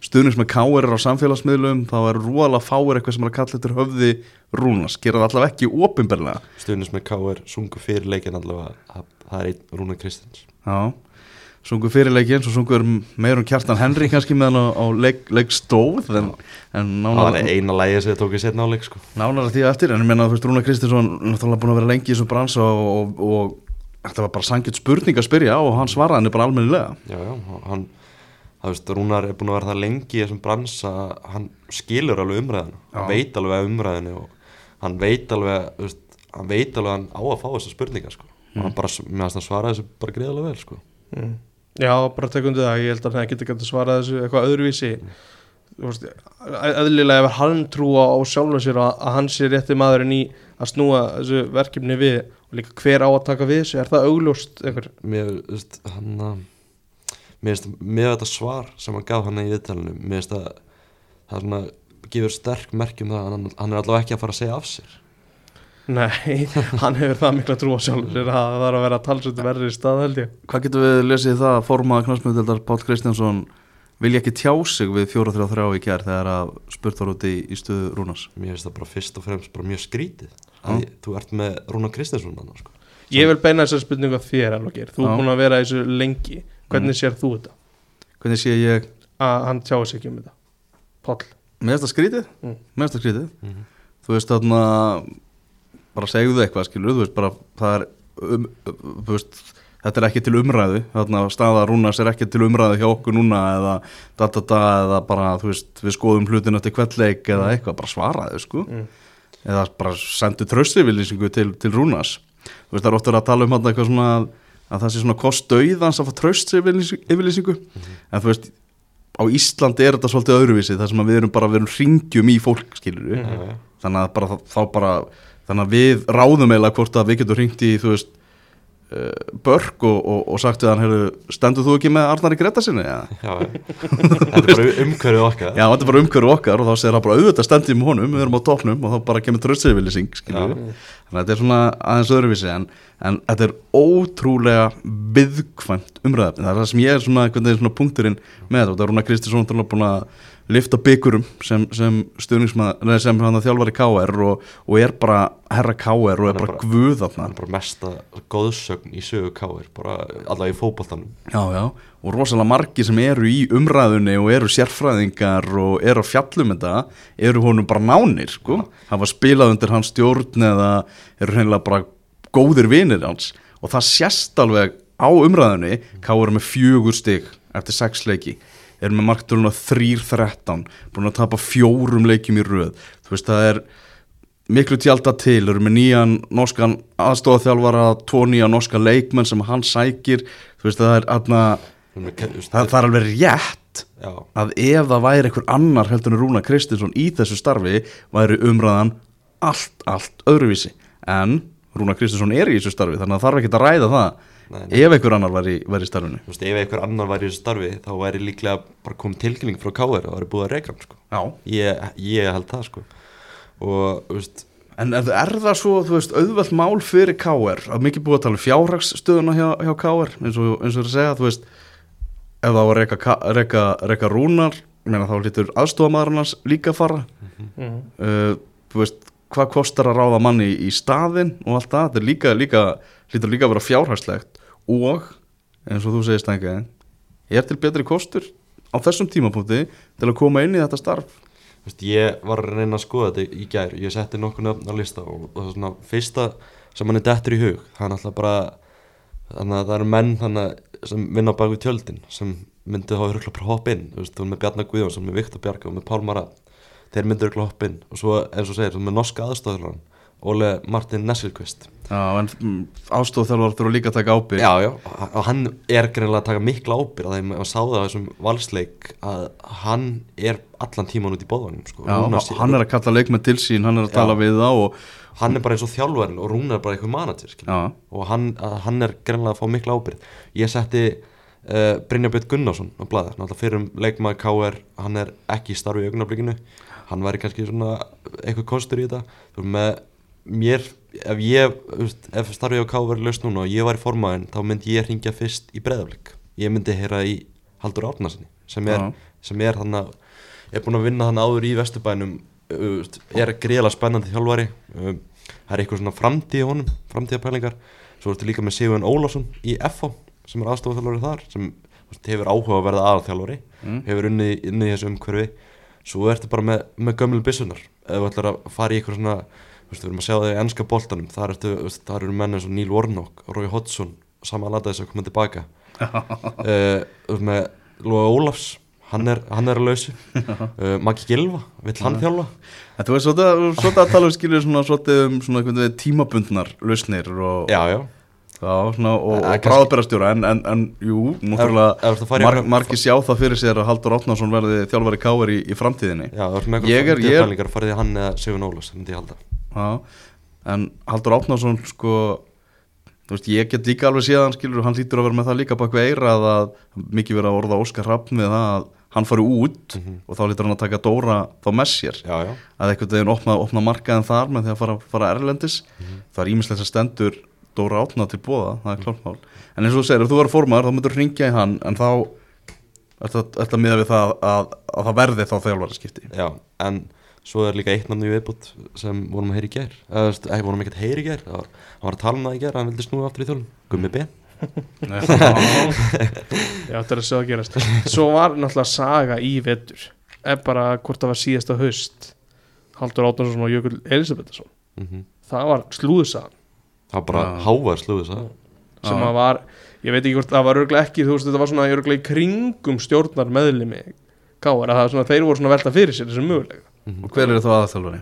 stuðnings með káir á samfélagsmiðlum þá er rúalega fáir eitthvað sem er að kalla þetta höfði rúnas, gera það allavega ekki opinberlega. Stuðnins með K.R. sungu fyrir leikin allavega að- það er einn Rúna Kristins Já, sungu fyrirleiki eins og sungu meir um kjartan Henry kannski meðan á, á leik, leik stóð en, en það nánar, var eina lægi sem þið tók í setna áleik sko. Nánar að því eftir en ég menna að þú veist Rúna Kristinsson náttúrulega búin að vera lengi í þessum bransa og, og, og þetta var bara sangjött spurning að spyrja og hann svaraði henni bara almennilega. Já, já, hann það veist, Rúnar er búin að vera það lengi í þessum bransa hann skilur alveg umræðinu hann Já. veit alveg umræðinu og hann veit alveg, veist, hann veit alveg hann á að fá þessar spurningar sko. Og hann bara, mm. Já, bara tekundu það, ég held að hann geti gæti svarað þessu eitthvað öðruvísi Þú veist, eðlilega ef hann trúa á sjálfum sér að, hann sé rétti maðurinn í að snúa þessu verkefni við og líka hver á að taka við þessu, er það augljóst einhver? mér, veist, hann að mér finnst, með þetta svar sem hann gaf hann í viðtalinu, mér finnst að það er svona, gefur sterk merkjum það að hann, hann er allavega ekki að fara að segja af sér Nei, hann hefur það mikla trú á sjálfum sér að það þarf að vera talsvöldu verri í stað held ég. Hvað getur við lesið það að formaða knastmjöldildar Pál Kristjánsson vilja ekki tjá sig við 4-3-3 í kjær þegar að spurt var út í, í stöðu Rúnars? Mér finnst það bara fyrst og fremst bara mjög skrítið. Að ég, þú ert með Rúna Kristinsson annars sko. Ég vil beina þessar spurningu að þér alveg þú er búin að vera í þessu lengi. Hvernig Mm. sér þú þetta? Hvernig sé ég, Að hann tjáði sig ekki um þetta. Páll. Með þetta skrítið? Mm. Skrítið? Mhm. Þú veist þarna bara segðu eitthvað skilur, þú veist bara það er um, veist Þetta er ekki til umræðu, þarna staða Rúnars er ekki til umræðu hjá okkur núna eða da da da eða bara, þú veist, við skoðum hlutin eftir kveldleik eða eitthvað, bara svaraðu, sko. mm. eða bara sendu tröstivillisingu til, til Rúnas þú veist það er ofta að tala um hann eitthvað svona að, að það sé svona kost dauðans að fá tröstivillisingu en þú veist á Íslandi er þetta svolítið öðruvísi þar sem við erum bara við erum ringjum í fólk skilur við. Já, já. þannig að bara, þá bara þannig að við ráðum eiginlega hvort að við getum hringt í þú veist uh, Börk og, og, og sagt við hann stendur þú ekki með Arnari Greta sinni? Ja. Já, þetta er bara umhverfið okkar. Já, þetta er bara umhverju okkar og þá segir hann bara auðvitað stendið með honum, við erum á topnum og þá bara kemur tröstsiðvillising þannig að þetta er svona aðeins öðruvísi en, en þetta er ótrúlega viðkvæmt umræðafni það er það sem ég er svona, svona punkturinn með þetta, þetta er Rúna Kristinsson náttúrulega búin að lifta byggurum sem, sem sem hann þjálfari KR og, og er bara herra KR og er Hann bara bara- guð þarna. Það er bara mesta góðsögn í sögu káir bara allavega í fótboltanum. Já, já, og rosalega margi sem eru í umræðunni og eru sérfræðingar og eru að fjallum þetta eru honum bara nánir, sko. Hafa spilað undir hans stjórn eða eru hreinlega bara góðir vinir hans. Og það sést alveg á umræðunni eru með fjögur stig eftir sex leiki eru með marktöluna 3-13 búin að tapa fjórum leikjum í röð. Þú veist, það er miklu tjálta til, eru með nýjan norskan aðstofaþjálfara, tvo nýja norska leikmenn sem hann sækir. Þú veist það er aðna, það, það er alveg rétt Já, að ef það væri einhver annar heldur en Rúna Kristinsson í þessu starfi væri umræðan allt, allt öðruvísi. En Rúna Kristinsson er í þessu starfi þannig að það þarf ekki að ræða það Nei, ef einhver annar væri, væri í starfinu. Þú veist, ef einhver annar væri í starfi þá væri líklega bara komið tilkynning frá káir og væri búið að reyka hann sko. Já. ég, ég held það sko. Og þú veist En er, er það svo, þú veist, auðvelt mál fyrir KR, að mikið búið að tala um fjárhagsstöðuna hjá, hjá KR, eins og, eins og er að segja, þú veist, ef það var reyka, reyka, reyka rúnar, meina þá lítur aðstofamaðurinn hans líka að fara, Mhm. uh, þú veist, hvað kostar að ráða manni í staðinn og allt það, þetta er líka, líka, lítur líka að vera fjárhagslegt og, eins og þú segir stængi, er til betri kostur á þessum tímapunkti til að koma inn í þetta starf? Þú veist, ég var að reyna að skoða þetta í gær. Ég setti nokkuð nöfn á lista og er svona fyrsta sem hann er dettur í hug. Er náttúrulega bara þannig að það eru menn þannig sem vinna bak við tjöldin sem myndi þá örgulega bara hoppa inn. Þú veist, þú er með Bjarnar Guðjónsson, með Viktor Bjarka og með Pálmara þeir myndi örgulega hoppa inn. Og svo eins og segir, með norska aðstofðurlan Óle Martin Nessilqvist Já, en mm, þurfa líka að taka ábyrg. Já, já, og hann er greinlega að taka mikla ábyrð að þeim að sá það á þessum valsleik að hann er allan tíman út í bóðvanum sko. Já, Rúnar hann er að kalla leikmenn til sín, hann er að Já. tala við þá og, hann er bara eins og þjálfarinn og Rúnar er bara eitthvað manager og hann, að hann er greinlega að fá mikla ábyrð ég setti uh, Brynja Björn Gunnarsson á blaða, náttúrulega fyrir um leikmaður KR, hann er ekki í starfi í augnablikinu, hann væri kannski svona eitthvað kostur í þetta. Með mér ef ég, veist, ef starfi á KR er laust núna og ég var í formaðin, þá myndi ég ringja fyrst í breðaflik, ég myndi heyra í Haldur Árnarsinni, sem er sem er hann að, er búin að vinna hann áður í Vesturbænum, veist, er greiðlega spennandi þjálfari. Það er eitthvað svona framtíð honum framtíðapælingar, svo ertu líka með Sigurðan Ólafsson í FH, sem er aðstofþjálfari þar, sem veist, hefur áhuga að verða aðalþjálfari, Mm. hefur unnið í þessu umhverfi, svo ertu bara með, með gömlu byssunar, ef þú ætlar að fara í eitthvað svona, við erum að sjá það í ennska boltanum, þar ertu, veist, þar eru menn eins og Neil Warnock, Roy Hodgson Sama Allardyce að koma tilbaka. Uh, með Lóa Ólafs. Hann er, hann er að lausu. Uh, Maggi Gilva, vill hann þjálfa? Þú veist, svolítið, að tala um skilur svona, um svona veginn tímabundnar lausnir og, já, já, svona, og, Eh, og bráðberastjóra en, en, en jú, náttúrulega mar, margir sjá það fyrir sér að Haldur Átnarsson verði þjálfari káir í, í framtíðinni. Já, það er með Ég er- eitthvað ég er- framtíðapælingar farið í hann eða Sigurinn Ólafs, myndi ég halda en Haldur Átnarsson sko, veist, ég get líka alveg séðan skilur, hann lítur að vera með það líka bak við eira að, mikið verið að orða Óskar Raffn við það að hann fari út Mhm. og þá lítur hann að taka Dóra þá með sér. Já, já, að einhvern veginn opna, opna markaðin þar með því að fara, fara erlendis. Mhm. það er ímislega stendur Dóra Átna til bóða, það er klármál en eins og þú segir, ef þú verður formaður þá myndur ringja í hann en þá er þetta miða við það að, að það verði þá þjálfari skipti já, en svo er líka eitt namni viðbútt sem vorum að heyra í gær. Eða, þú veist, ekki vorum ekki að heyra í gær það var, hann var að tala um það í gær, hann vildi snúa aftur í þjólun Gummi Ben. Já, þetta er að sjá að gerast. Svo var náttúrulega saga í vetur. Ef bara hvort það var síðasta haust Haldur Átnarsson og Jökull Elisabethsson mm Það var slúðusagan það var bara Já. hávar slúðis það sem að var, ég veit ekki hvort það var örglega ekki, þú veist, þetta var svona örglega í kringum stjórnar meðlimi Káar, að það var svona, þeir voru svona velta fyrir sér þessum mögulega og hver er þá aðþjálfari?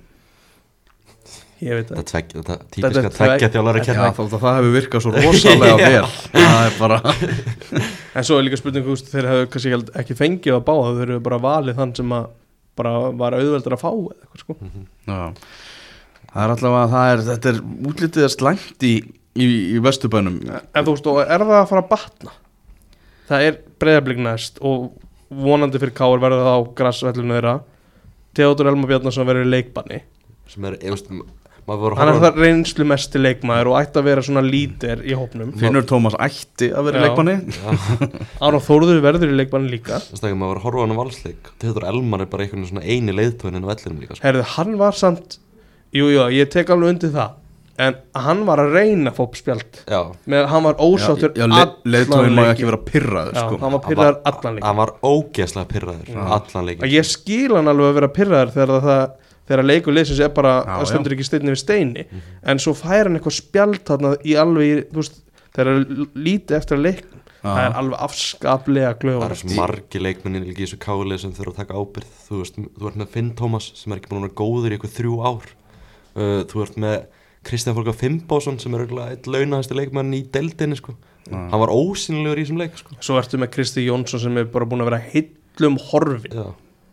Ég veit það tvegg, þetta Þetta típiska er tveggja tvegg- þjálfari Já, kenna þá, það hefur virkað svo rosalega vel það er bara En svo er líka spurning, þú veist, þeir hefðu kannski held ekki fengið að báða, þeir hefðu bara valið þann sem að bara var auðveldur að fá eða eitthvað, sko Mhm. já. Það er allavega, það er, þetta er útlitið að slæmt í, í, í vestubænum En þú veist, og er það að fara að batna? Það er breyðablík næst og vonandi fyrir Káur verður það á grassvellinu þeirra Theodor Elma Bjarnason verður í leikbanni sem er, maður voru Hann er það reynslu mest leikmaður og ætti að vera svona lítir í hópnum. Finnur Tómas ætti að vera í Já. leikmanni. Ára Þórður verður í leikbanni líka. Þess að maður voru að horfa á hann á valsleik. Theodor Elmar er bara einhvern veginn svona eini leiðtóðin en á vellinum líka sko. Herðu, hann var samt Jú, jú, ég tek alveg undir það En hann var að reyna að fá spjald. Já, með, Hann var ósáttur Já, le, leiðtóin má ekki vera pyrraður sko. hann var pyrraður allan leik hann var ógeðslega pyrraður allan leikin Ég skil hann alveg að vera pyrraður þegar það þegar leikur liðsins er bara Já, það stendur ekki steinni við steini. En svo fær hann eitthvað spjald þarna í alveg, veist, þegar það er lítið eftir að leik það er alveg afskaplega það glöfur eru svo margi leikmennin í þessu kálið sem þurfa að taka ábyrð þú veist, þú ert með Finn Tómas sem er ekki búin að vera góður í eitthvað þrjú ár. Uh, þú ert með Kristján Fólka Fimbásson sem er auðvitað eitt launahæsti leikmenn í deildinni sko. hann var ósynilegur í þessum leik sko. svo ertu með Kristi Jónsson sem er bara búin að vera hillum horfin Já.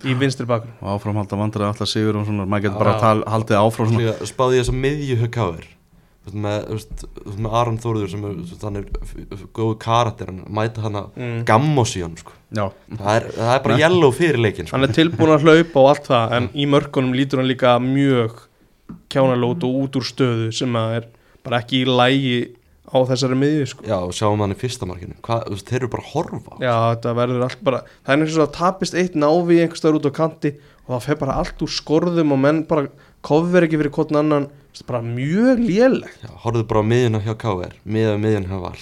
í vinstri bakgrunn og áframhalda vandræði alltaf sigur og svona, maður getur bara tal, haldið áfram svona. Líka, spáði ég þess að miðju högkáður með, með Aron Þóruður sem er hann er góðu karakter hann mæta hann að Mm. gammosíun sko. Já, það, er, það er bara yellow fyrir leikin sko. hann er tilbúin að hlaupa og allt það en í mörkunum lítur hann líka mjög kjánalót og út úr stöðu sem að er bara ekki í lægi á þessari miðju sko. já, og sjáum hann í fyrsta markinu Hva, þú veist, þeir eru bara að horfa. Já, þetta verður allt bara Það er eins og að tapist eitt návi einhverstaður út á kanti og það fer bara allt úr skorðum og menn bara kofver ekki fyrir hvort annan Það er bara mjög lélegt já, horfðu bara á miðjuna hjá KR miðja miðjuna hjá Val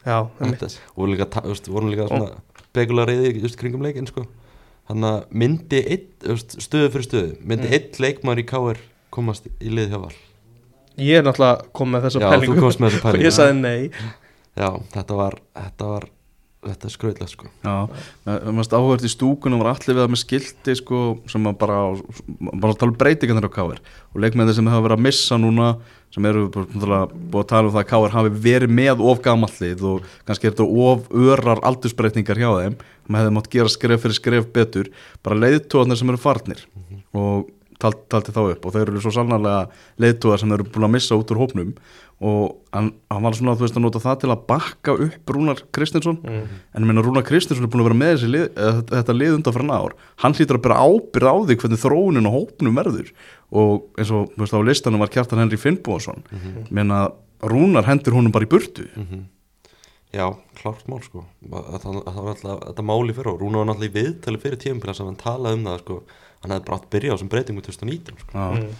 Já, og voru líka, þú veist, voru líka svona begula reyði just, kringum leikin sko. þannig að myndi þú veist, stöðu fyrir stöðu myndi Mm. einn leikmaður í KR komast í lið hjá Val. Ég er náttúrulega kom með þessa já, pælingu. þú komst með þessa og pælingu ég sagði nei. Já, þetta var þetta var, þetta er skröðlega sko. já, maður áhverð í stúkunum var allir við það með skilti sko, sem að bara, bara að tala um breytingarnir á Káir og leikmennir sem hafa verið að missa núna sem eru búið að tala um það að Káir hafi verið með of gamallið og kannski er þetta of örar aldursbreytingar hjá þeim maður hefði mátt gera skref fyrir skref betur. Bara leiðtóðanir sem eru farnir. Og tal, taldi þá upp og þeir eru svo sannarlega leiðtóðar sem eru búin að missa út úr hópnum og hann, hann var svona þú veist að nota það til að bakka upp Rúnar Kristinsson Mm. en ég meina Rúnar Kristinsson er búin að vera með þessi lið, þetta- lið undan fyrir ár hann hlýtur að bera ábyrð á því hvernig þróunin og hópnum verður og eins og veist, á listanum var Kjartan Henry Finnbóðsson mm -hmm. meina Rúnar hendur honum bara í burtu Mhm. já, klárt mál sko. það, það, var alltaf þetta máli fyrir og Rúna var náttúrulega í viðtali fyrir tímpila sem hann talaði um það sko. Hann hefði bara átt að byrja á þessum breytingum 2019 sko. Mm.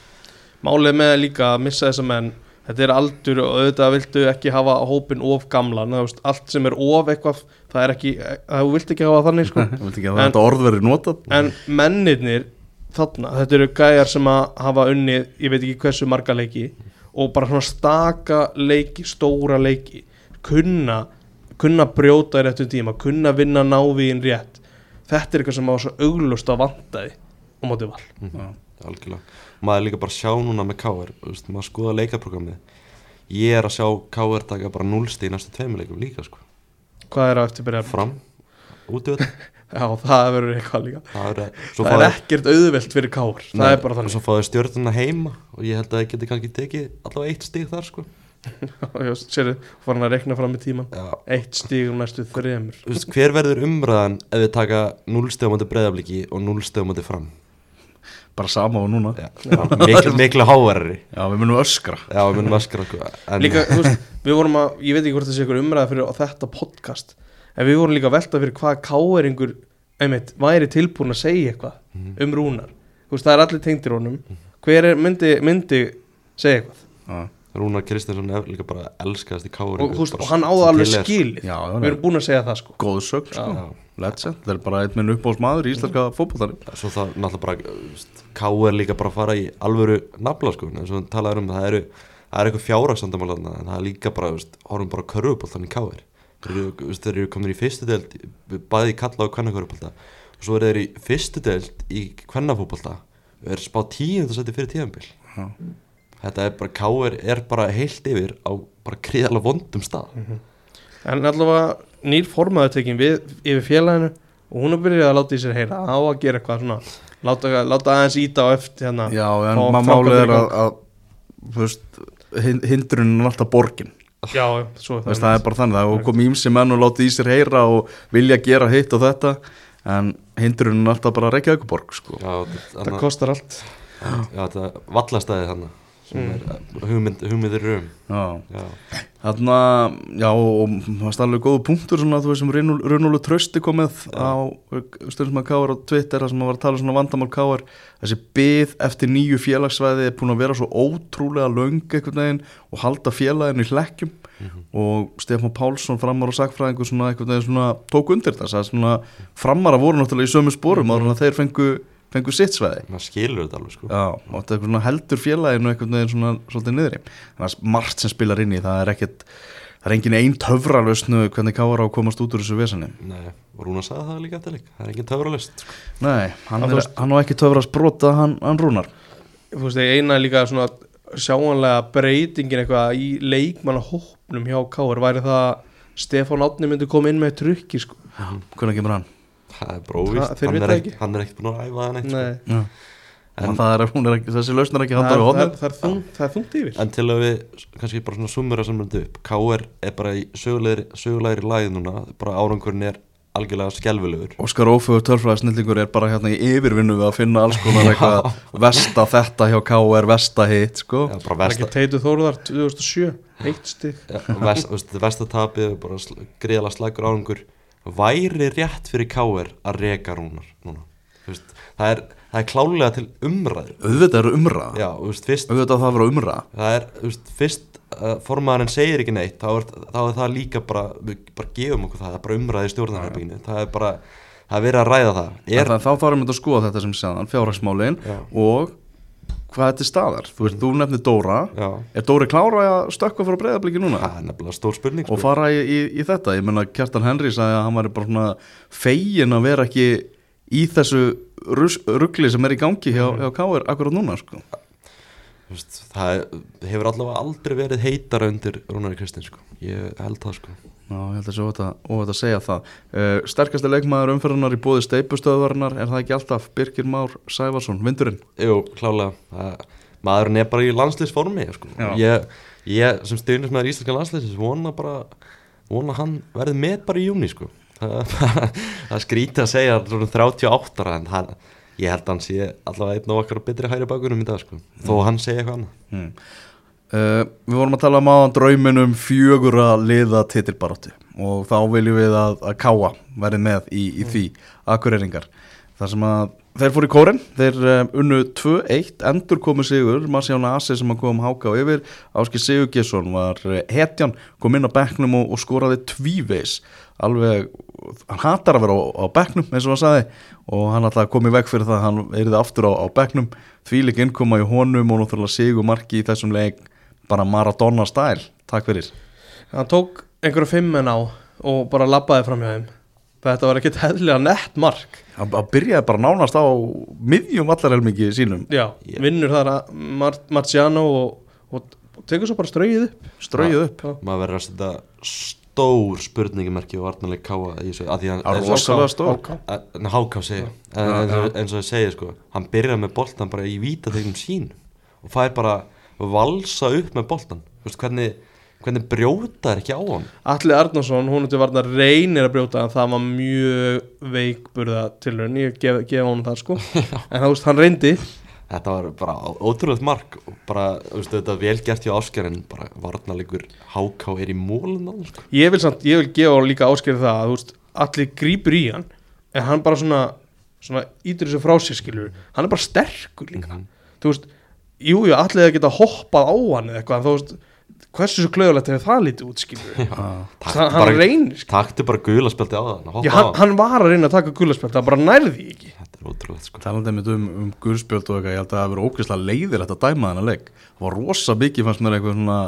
Málið með líka að missa þessa menn Þetta er aldur og auðvitað viltu ekki hafa hópin of gamlan Allt sem er of eitthvað Það er ekki, það þú vilt ekki hafa þannig sko. En- þetta orð verið notað En mennirnir þarna, þetta eru gæjar sem að hafa unnið, ég veit ekki hversu marga leiki og bara svona staka leiki, stóra leiki kunna, kunna brjóta í réttum tíma, kunna vinna návíin rétt þetta er eitthvað sem á svo auglust að vantaði á móti val. Mhm. algjörlega. Maður er líka bara að sjá núna með KR maður skoða leikaprogrammið ég er að sjá KR taka bara núlsti í næstu tveimur leikum líka sko. hvað er á eftir byrja? fram, út í þetta Já, það verður eitthvað líka. Það er, það er ekkert auðvelt fyrir káar það er bara og þannig svo fáðu stjórnuna heima og ég held að það geti kannski tekið allavega eitt stig þar sko. Sérðu, fór hann að rekna fram í tíman Já, eitt stíg um næstu veist, hver verður umræðan ef við taka núlsti á móti breyðabliki og núlsti á móti fram bara sama og núna. Miklu, miklu háverri Já, við munum öskra. Já, við munum öskra sko, en, líka, þú veist, við vorum að, ég veit ekki hvort það sé ykkur umræða fyrir þetta podcast en við vorum líka að velta fyrir hvað káeringur einmitt, væri tilbúin að segja eitthvað Mhm. um rúnar. Þú veist, það er allir tengdir honum. Hver er, myndi, myndi segja eitthvað? Já, Rúnar Kristinsson er líka bara elskaðast í káur og, og hann áða alveg skilið. Já, við erum búin að segja það sko. Góð sög sko. Legend, það er bara einn minn uppbóðsmaður í íslenska fótbollari Svo það náttúrulega bara Ká er líka bara að fara í alvöru nafla sko, eins og talaður um það eru það er eitthvað fjárhagsandamál þarna, en það er líka bara, horfum bara körfubólt þannig káir þeir eru, þú veist, þeir eru komin í fyrstu deild bæði í kalla og kvenna körfubólta og svo eru þeir í fyrstu deild í kvennafótbolta og er spá tíund að setja fyrir tíðanbíl þetta er bara, káir er bara heilt yfir á bara kriðalega vondum stað. En allavega nýr formaður tekin við yfir félaginu og hún er byrjað að láta í sér heyra. Á að gera eitthvað svona láta, láta aðeins íta á eftir hérna Já, en málið er að, að veist, hin- hindrunin er alltaf borgin. Já, svo veist, það er bara þannig, það er komið ímsi menn og látið í sér heyra og vilja gera hitt og þetta en hindrunin er alltaf bara Reykjavík borg sko. Já, það þarna- kostar allt. Já, þetta vallastæði þannig hugmynd, hugmyndir um Já, þarna, já og það var alveg góðu punktur svona, þú veist, sem Runólu Trösti komið á stundum að Káar á Twitter sem að var að tala um svona vandamál Káar þessi byð eftir nýju félagsvæði er búin að vera svo ótrúlega löng einhvern veginn og halda félaginu í hlekkjum. Og Stefán Pálsson framar og sagfræðingur svona veginn svona tók undir þess að svona framar að voru náttúrulega í sömu spórum áður en að þeir fengu, fengu sitt svæði maður skilur þetta alveg sko Já, og þetta er heldur félaginu einhvern veginn svona svolítið niðri þannig að margt sem spilar inn í, það er ekkert það er engin einn töfralösnu hvernig káar á að komast út úr þessu veseni Nei, og Rúna sagði það líka eftir lík Það er engin töfralist sko. Nei, hann, er, hann á ekki töfrasbrota hann, hann rúnar þú veist, eina líka svona sjáanlega breytingin eitthvað í leikmannahópnum hjá Káar væri það að Stefán Átni myndi koma inn með trukki sko. Hvernig kemur hann? Það er Það- bróvist hann, er ekki. ekki- hann er ekkert búin að æfa það neitt sko. Nei, Já. En- En það er, hún er ekki, þessi lausn er ekki það, handað við það, það, er þung, það er þungt yfir En til að við kannski bara svona summera saman þetta upp KR er bara í sögulegri, sögulegri lagið núna bara árangurinn er algjörlega skelfilegur Óskar Ófögur törfræði snillingur er bara hérna í yfirvinnu við að finna alls konar eitthvað vesta þetta hjá KR, vesta hitt sko. Það er ekki Teitu Þóruðar 2007 Eitt stig ja, vest, veist, vestatapið bara greiðlega slagur árangur væri rétt fyrir KR að reka rúnar núna. Veist, það, er, það er klálega til umræðu. Auðvitað eru fyrst Auðvitað það að vera umræða. Það er, veist, fyrst uh, formaðurinn segir ekki neitt þá er, þá er það líka bara, við bara gefum okkur það það er bara umræði stjórnarherbygginu það er bara, það er verið að ræða það. Er, er, Þá þarfum við að skoða þetta sem segðan, fjárhagsmálin Já. og hvað þetta er staðar Þú veist, þú nefnir Dóra já, Er Dóri klára að stökkva frá breyðabliki núna? það er nefnilega stór spurning og sko. fara í, í, í þetta ég menna Kjartan Henry sagði að hann var bara svona fegin að vera ekki í þessu rugli sem er í gangi hjá, hjá Káir akkurat núna sko. Það hefur allavega aldrei verið heitara undir Rúnari Kristins sko. ég held það sko Já, ég held að sé óvægt að, segja það uh, Sterkasti leikmaður umferðunar í bóði steipustöðvarnar er það ekki alltaf Birgir Már Sæfarsson, vindurinn Jú, klálega það, maðurinn er bara í landslýsformi sko. Ég, ég sem styrnist með íslenska landslýsins vona bara vona hann verði með bara í júni sko. það, það skrítið að segja svona 38 ára en hann, ég held að hann sé allavega einn og okkar betri hæri bakunum í dag sko. þó að hann segja eitthvað annað hmm. Uh, Við vorum að tala um aðan drauminum fjögur að liða titilbaróttu og þá viljum við að, að Káa verði með í, í því Akureyringar. Þar sem að þeir fóru í kórin þeir um, unnu 2-1 endur komu sigur, Masjána Asi sem kom háka á yfir, Áski Sigur Gesson var eh, hetjan, kom inn á bekknum og, og skoraði tvíveis alveg, hann hatar að vera á, á bekknum eins og hann sagði og hann alltaf kom í veg fyrir það að hann eriði aftur á, á bekknum. Því líka innkoma í honum og náttúrulega sigur marki í þessum leik bara Maradona stæl, takk fyrir. Hann tók einhverju fimmenn á og bara labbaði fram hjá þeim. Þetta var ekkert hefðlega nett mark. Hann hann byrjaði bara nánast á miðjum vallarhelmingi sínum. Já, Já. vinnur þar að Mar Marciano og, og, og tekur svo bara strauðið upp. Strauðið upp. Já. maður verður að setja stór spurningamerki og varnarleik káa í þessu að því hann Það er rosalega stór. Háká. Háká segja en, Já, eins, og, ég segi sko hann byrjar með boltan bara í vítategnum sín og fær bara valsa upp með boltan Þú hvernig, hvernig brjóta er ekki á hann Alli Arnarsson, hún til varna reynir að brjóta en það var mjög veikburða tilraun, ég gef, gef honum það sko. En það veist, hann reyndi. Þetta var bara ótrúlega mark. Og bara, þú veist, þetta er vel gert hjá Ásker en bara varnarleikur Háká er í mólun sko. Ég vil, samt, ég vil gefa líka áskeri það að þú veist, allir grípur í hann en hann bara svona, svona ítur þessu frá sér skilur, hann er bara sterkur líka. Mhm. þú veist, jú, jú, allir að geta hoppað á hann eða eitthvað, en þú veist hversu svo klauðulegt hefur það lítið út skilur. Taktu hann, hann bara, reynir taktu bara gula spjaldi á það Já, hann, hann. hann var að reyna að taka gulaspjöld það bara nærði ekki. Þetta er ótrúlega sko. Talandi mitt um, um guðspjöld og eitthvað ég held að það hafi verið ógeðslega leiðir að dæma þennan leik. Það var rosa mikið fannst mér eitthvað svona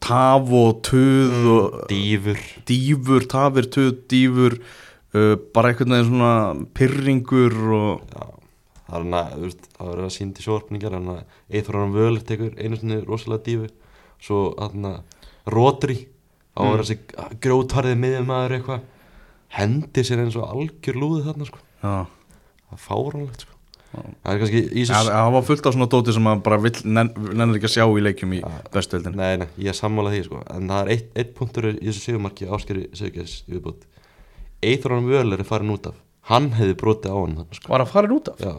taf og tuð og dýfur. Dýfur, tafir, tuð, dýfur uh, bara veginn svona pyrringur og Já, það er hann verður að síndi sjóarpningar hann að Eithor hann völu tekur einu sinni rosalega dífu svo hann að Rodri á að vera þessi grjótvarðið miðjum maður eitthvað hendi sér eins og algjör lúði þarna sko. Já, það er fáránlegt sko. Það er það var fullt á svona dóti sem maður bara vill, nenn, nennir ekki að sjá í leikjum í bestu deildinni. Nei, nei, ég er sammála því sko. En það er eitt, eitt punktur í þessu sigumarki Áskeri Sigurgeirs í viðbútt Eithronan Völer er farin út af. Hann hefði brotið á hann sko. Var að fara út af? Já,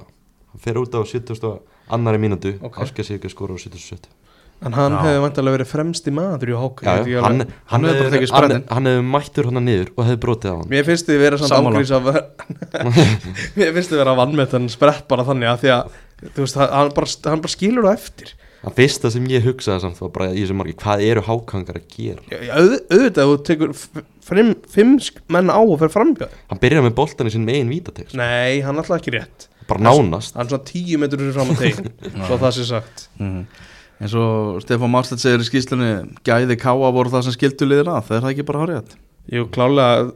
hann fer út á 70. annari Ok. okay. Ásker Sigurgeirs skora á 77 En hann hefði vantarlega verið fremsti maður í háka Já, já, hann, hann, Hann hefði hefði mættur hann niður og hefði brotið á hann. Mér finnst þið vera samt ágrís af Mér finnst þið vera að vannmeta hann sprett bara þannig að því að þú veist, hann bara, hann bara skilur það eftir. Það fyrsta sem ég hugsaði samt var bara í þessu marki Hvað eru hákangar að gera? Já, já, auð- Auðvitað þú tekur fimm, menn á og fer framhjá Hann byrjar með boltan í sinn megin vítatext Nei, hann alltaf ekki rétt Bara nánast. Hann er svona tíu metrur fyrir fram að tegin Svo það sé sagt. Mhm. eins og Stefán Marstedt segir í skýslunni gæði káa voru það sem skildu liðir að það er það ekki bara hárið Jú, klálega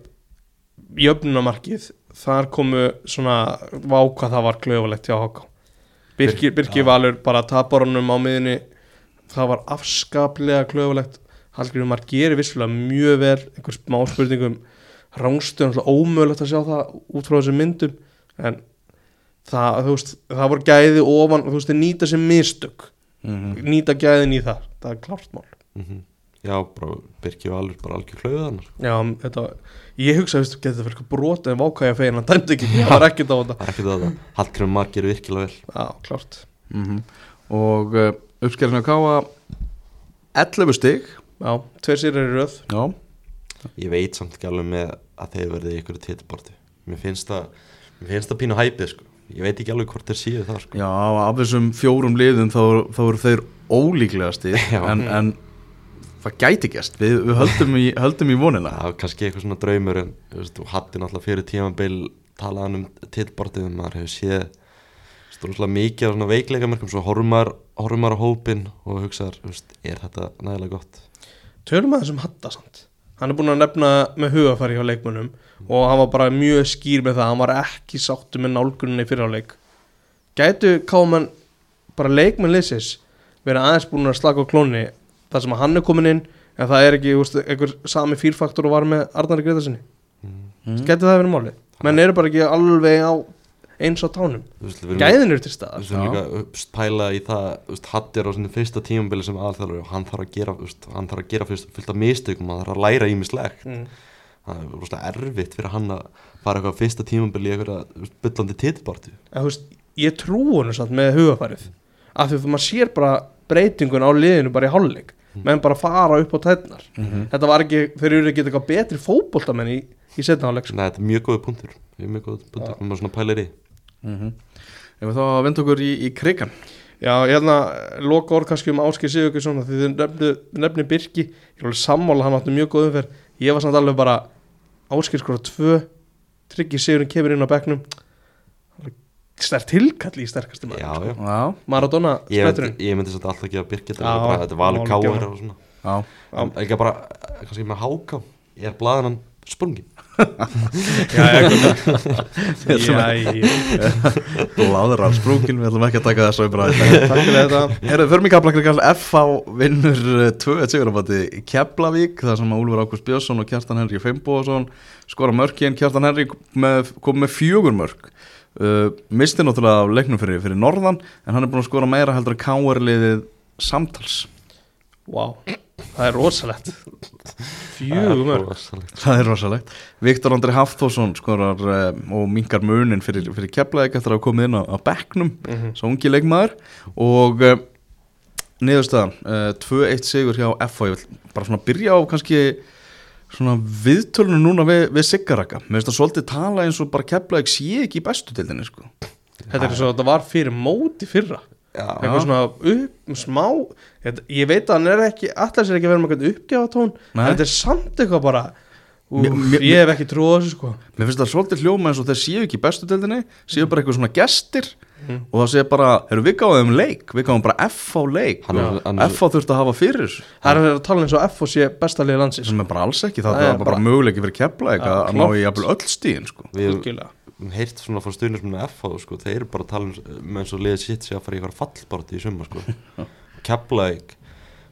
jöfnunamarkið Þar komu svona Váka það var klöfulegt hjá Háká. Birkir, Birkir Valur bara tapar honum á miðinni Það var afskaplega klöfulegt Hallgrímur Mark gerir vissulega mjög vel einhver smá spurningum rángstöðum, ómögulegt að sjá það út frá þessum myndum en það, þú veist, það voru gæði ofan, þú veist, þeir nýta sér mistök. Mm nýta gæðin í það, það er klárt mál. Mm Já, bara Birki Valur bara algjör klauðan Já, þetta, ég hugsa, veistu, getur það fyrir eitthvað brot en vákæja fegin, hann dæmdi ekki, það var ekkert á þetta. Það er ekkert að það Hallgrim Mark gerir virkilega vel. Já, klárt. -hmm. og uh, uppskerðinu að káa 11 stig. Já, tveir sér er í röð. Já, Ég veit samt ekki alveg með að þeir verði í ykkur titbartu Mér finnst það Mér finnst það pínu hæpið sko Ég veit ekki alveg hvort þeir séu það sko. Já af þessum fjórum liðum þá, þá eru þeir ólíklegasti Já. en, en það gæti gæst við, við höldum, í, höldum í vonina. Var kannski eitthvað svona draumur en þú hattir náttúrulega fyrir tímabil talaðan um titbartu maður hefur séð stórnslega mikið af svona veikleikamerkum svo horfumar, horfumar á hópin og hugsaðar, er þetta nægilega gott? Tölum að þessum hatta samt. Hann er búin að nefna með hugafæri hjá leikmönnum og hann var bara mjög skýr með það hann var ekki sáttu með nálguninni fyrir á leik Gætu káman bara leikmenn leysis verið aðeins búin að slaka á klónni þar sem að hann er komin inn en það er ekki úst, einhver sami fýrfaktor og var með Arnari Gretasinni mm. Gætu það verið máli menn eru bara ekki alveg á eins á tánum. Þú veist, við erum- Gæðin eru til Þú staðar veist, líka að upp- pæla í það þú veist, Hatti er á sinni fyrsta tímabili sem aðalþjálfur og hann þarf að gera, þú veist, hann þarf að gera fyrst, fullt af mistökum, hann þarf að læra ímislegt mm. Það er rosalega erfitt fyrir hann að fara eitthvað fyrsta tímabili í eitthvað byllandi veist, ég trú hennu samt með hugafærið af því að maður sér bara breytingun á liðinu bara í hálfleik. Menn bara fara upp á tætnar Mhm. þetta var ekki, þeir eru ekki eitthvað betri fótboltamenn í, í setna hálfleik sko. Nei, þetta er mjög góð punktur. Mjög góð punktur, hann maður svona pælir í. Mm ef við þá að venda okkur í, í krigan já, ég hérna, loka orð kannski um Áskei Sigurgesson því þið nefni, nefni Birki. Ég er alveg sammála, hann átti mjög góð umferð. Ég var samt alveg bara Áskei skora tvö Tryggi Sigurinn kemur inn á bekknum. Stær tilkall í sterkasti maður Já, já. Já, Maradona Ég myndi, spretturinn. ég myndi satt alltaf ekki að byrja þetta þetta er málið káar gera. og svona. En ekki bara, eh, kannski með háká. Ég er blaðan hann sprungin já, já, já, já, bláðrar sprungin við ætlum ekki að taka þessu takk fyrir þetta. Herðu, förum í kaplakar FH vinnur 2-1 sigurabati í Keflavík þar sem að Úlfur Ágúst Björnsson og Kjartan Henry Fimboðsson skora mörki en Kjartan Henry með, kom með fjögur mörk. Uh, misti náttúrulega af leiknum fyrir, fyrir Norðan en hann er búin að skora meira heldur að káarliðið samtals Vá, það er rosalegt. Rosalegt. það er rosalegt. Viktor Andri Hafþórsson skorar uh, og minkar munin fyrir, fyrir Keflavík eftir að komið inn á, á bekknum Mhm. svo ungi leikmaður. Og uh, niðurstaðan uh, 2-1 sigur hjá FH ég vil bara svona byrja á kannski svona viðtölunum núna við, við Siggaraka. Mér finnst það svolítið tala eins og bara Keflavík sé ekki í bestu tildinni sko. Þetta er svo að þetta var fyrir móti fyrra Eitthvað svona upp, smá þetta, Ég veit að hann er ekki Allar sér ekki að vera með eitthvað uppgjáða tón Nei. Þetta er samt eitthvað bara Úf, Mér- Ég hef ekki trúið á þessu sko. Mér finnst það svolítið hljóma eins og þeir séu ekki bestu tildinni séu bara eitthvað svona gestir Mhm. og það séu bara, erum við gáðum leik við gáðum bara leik. Er- og hann er- FH þurfti að hafa fyrir Það er að tala eins og FO sé besta liði landsins. Sem er bara alls ekki, það, Það er er bara, bara- möguleiki fyrir Keflavík Já, að ná í öll stíðin sko. Við Heyrt svona frá stuðnismunni FH sko, þeir eru bara að tala um með eins og liðið sitt sig að fara í eitthvað fallbarti í summa sko.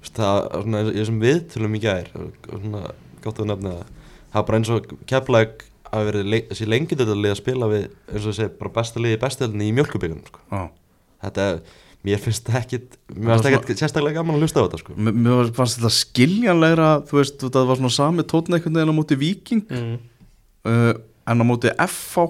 Veist, það er svona í þessum viðtölum í gær og svona gott að nefna það það er bara eins og Keflavík hafi verið le þessi lengi þetta lið að spila við eins og þessi bara besta liði í bestöldinni í mjölkubíkunum sko. Já. þetta, mér finnst það ekkit mér finnst ekkit sérstaklega gaman að hlusta á þetta sko. Mér fannst þetta skiljanlegra þú veist, það var svona sami tótn einhvern veginn á móti Viking mm. uh, en á móti FH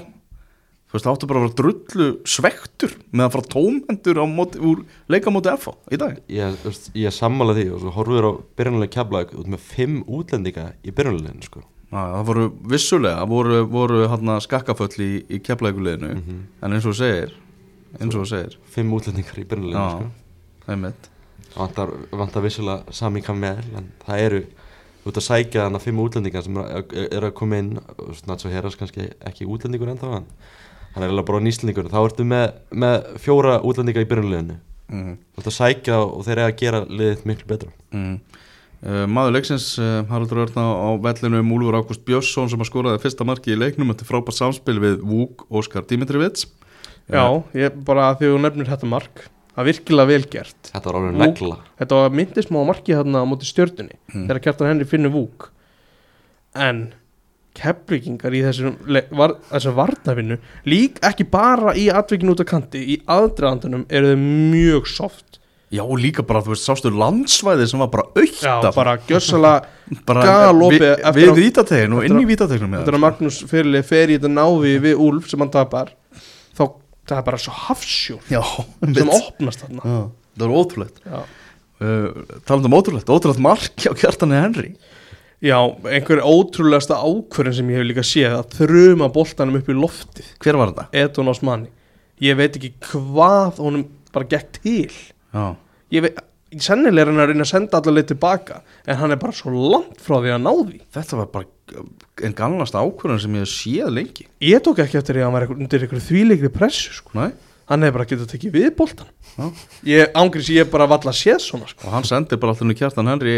þú veist, það áttu bara að vera drullu svektur með að fara tómhendur á móti, úr leika á móti FH í dag ég, veist, ég er sammála því og svo horfður á byrjunlega keflag út með fimm útlendinga í byrjunleginu sko. Já, það voru vissulega, voru, voru hann skakkaföll í, í keflaðikuleginu en eins og segir eins og segir, fimm útlendingar í byrjunleginu já, sko. einmitt vantar, vantar vissulega sami kamel en það eru út að sækja þannig fimm útlendingar sem eru er, er að koma inn Nacho Heras kannski ekki útlendingur ennþá hann hann er eiginlega bara nýslingur þá ertu með, með fjóra útlendinga í byrjunleginu mm. út að sækja og þeir eru að gera liðið miklu betra. Mm. Uh, maður leiksins uh, Haraldur Örn á, á vellinu um Úlfur Ágúst Björnsson sem að skoraði fyrsta marki í leiknum þetta er frábært samspil við Vúk Óskar Dimitrivits Já, ég bara því þú nefnir þetta mark Það er virkilega vel gert. Þetta var alveg negla. Þetta var myndist má markið þarna á móti stjörnunni Mm. Þegar kjartan henni finnur vúk. En Keflíkingar í þessum, var, þessum varnavinnu Lík ekki bara í atvikinu út af kanti Í aðdraðandunum eru þau mjög soft. Já og líka bara þú veist sástu landsvæði sem var bara aukt Já, bara gjössalega bara galopið við að- vítategin og inn í vítategnum Þetta er að Magnús fyrirlið fer í þetta návi við Úlf sem hann tapar. Þá það er bara svo hafsjó Já, sem opnast þarna. Já, það var ótrúlegt. Uh, talandi um ótrúlegt, ótrúlegt marki á kjartani Henry Já, einhver ótrúlegasta ákvörðin sem ég hef líka séð að þruma boltanum upp í loftið hver var þetta? Edun Osmani ég veit ekki hvað honum bara gekk til Já, ég veit, sennilega er hann að reyna að senda allar leið tilbaka en hann er bara svo langt frá því að ná því þetta var bara en galnasta ákvörðan sem ég hef séð lengi ég tók ekki eftir því að hann var einhver, undir einhverju þvíleikri pressu sko. Nei? hann hefði bara getað tekið við boltan Já. ég ángriðs ég bara valla séð svona sko. og hann sendir bara alltaf nú kjartan Henry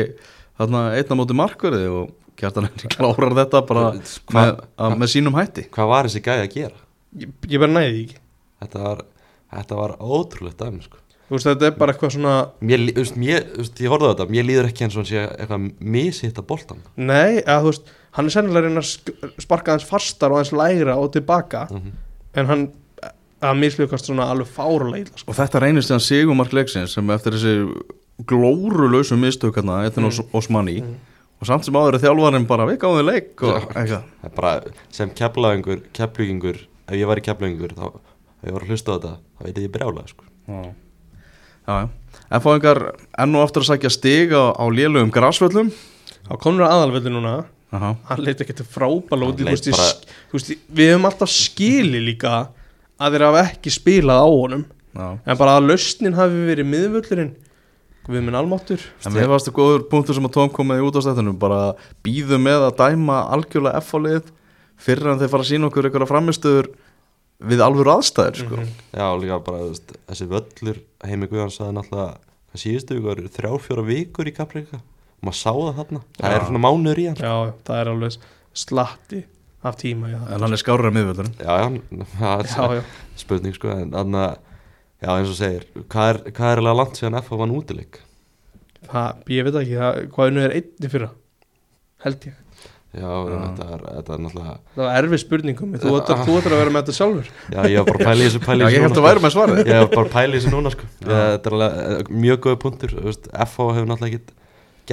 þarna einna móti markverði og kjartan Henry klárar þetta bara Hva- með, að, með sínum hætti hvað var þessi gæði að gera ég, ég bara næði því ekki þetta var, þetta var ótrúlegt dæmi sko. Þú veist, þetta er bara eitthvað svona mér, veist, mér, veist, ég horfði á þetta mér líður ekki eins og hann sé eitthvað mishitt að boltan Nei, eða þú veist, hann er sennilega að reyna að sparka aðeins fastar og aðeins lægra og tilbaka Mhm. en hann að mislugast svona alveg fárulega illa, sko. og þetta reynist þegar Sigumark leiksins sem eftir þessi glórulösu mistökarna eitthvað mm. Osmani. Og samt sem áður er þjálfarinn bara við gáðum leik og eitthvað. Það er bara sem keflaðingur, keflugingur ef ég var í keflugingur þá ef ég var að hlusta á þetta, þá veit ég brjálega sko. Já, já, en fáingar enn og aftur að sækja stig á, á lélugum grasvöllum? Þá komur að aðalveldi núna. Aha. hann leit ekki til leit bara... við höfum alltaf skili líka að þeir hafa ekki spilað á honum. Já. en bara að lausnin hafi verið miðvöllurinn við minn almáttur. En mér varst það góður punktur sem að Tom kom með í útastættunum bara býðu með að dæma algjörlega F-fálið fyrir en þeir fara að sína okkur einhverja framistöður við alvöru aðstæður sko. Mhm. Já, líka bara veist, þessi völlur heimi Guðan sagði náttúrulega hvað síðustu viku eru þrjár fjóra vikur í Kaplíka og maður sá það þarna? Það Já. er svona mánuður í hann. Já, það er alveg slatti af tíma í það. En hann er skárið að miðvöldurinn Já, já, Já, já, spurning sko en þannig að, já eins og segir hvað er, hvað er alveg langt síðan F vann útileik? Það, ég veit ekki það, hvað einu er einni fyrra? Held ég. Já, þetta er, þetta er náttúrulega það var erfið spurningum þú ættir að vera með þetta sjálfur. Já, ég var bara að pæla í þessu pæla Já, í ég þessu held að núna, væri með svarið. Sko. Ég var bara að pæla í þessu núna sko. Ég, Þetta er alveg eh, mjög góða punktur þú veist, FH hefur náttúrulega ekki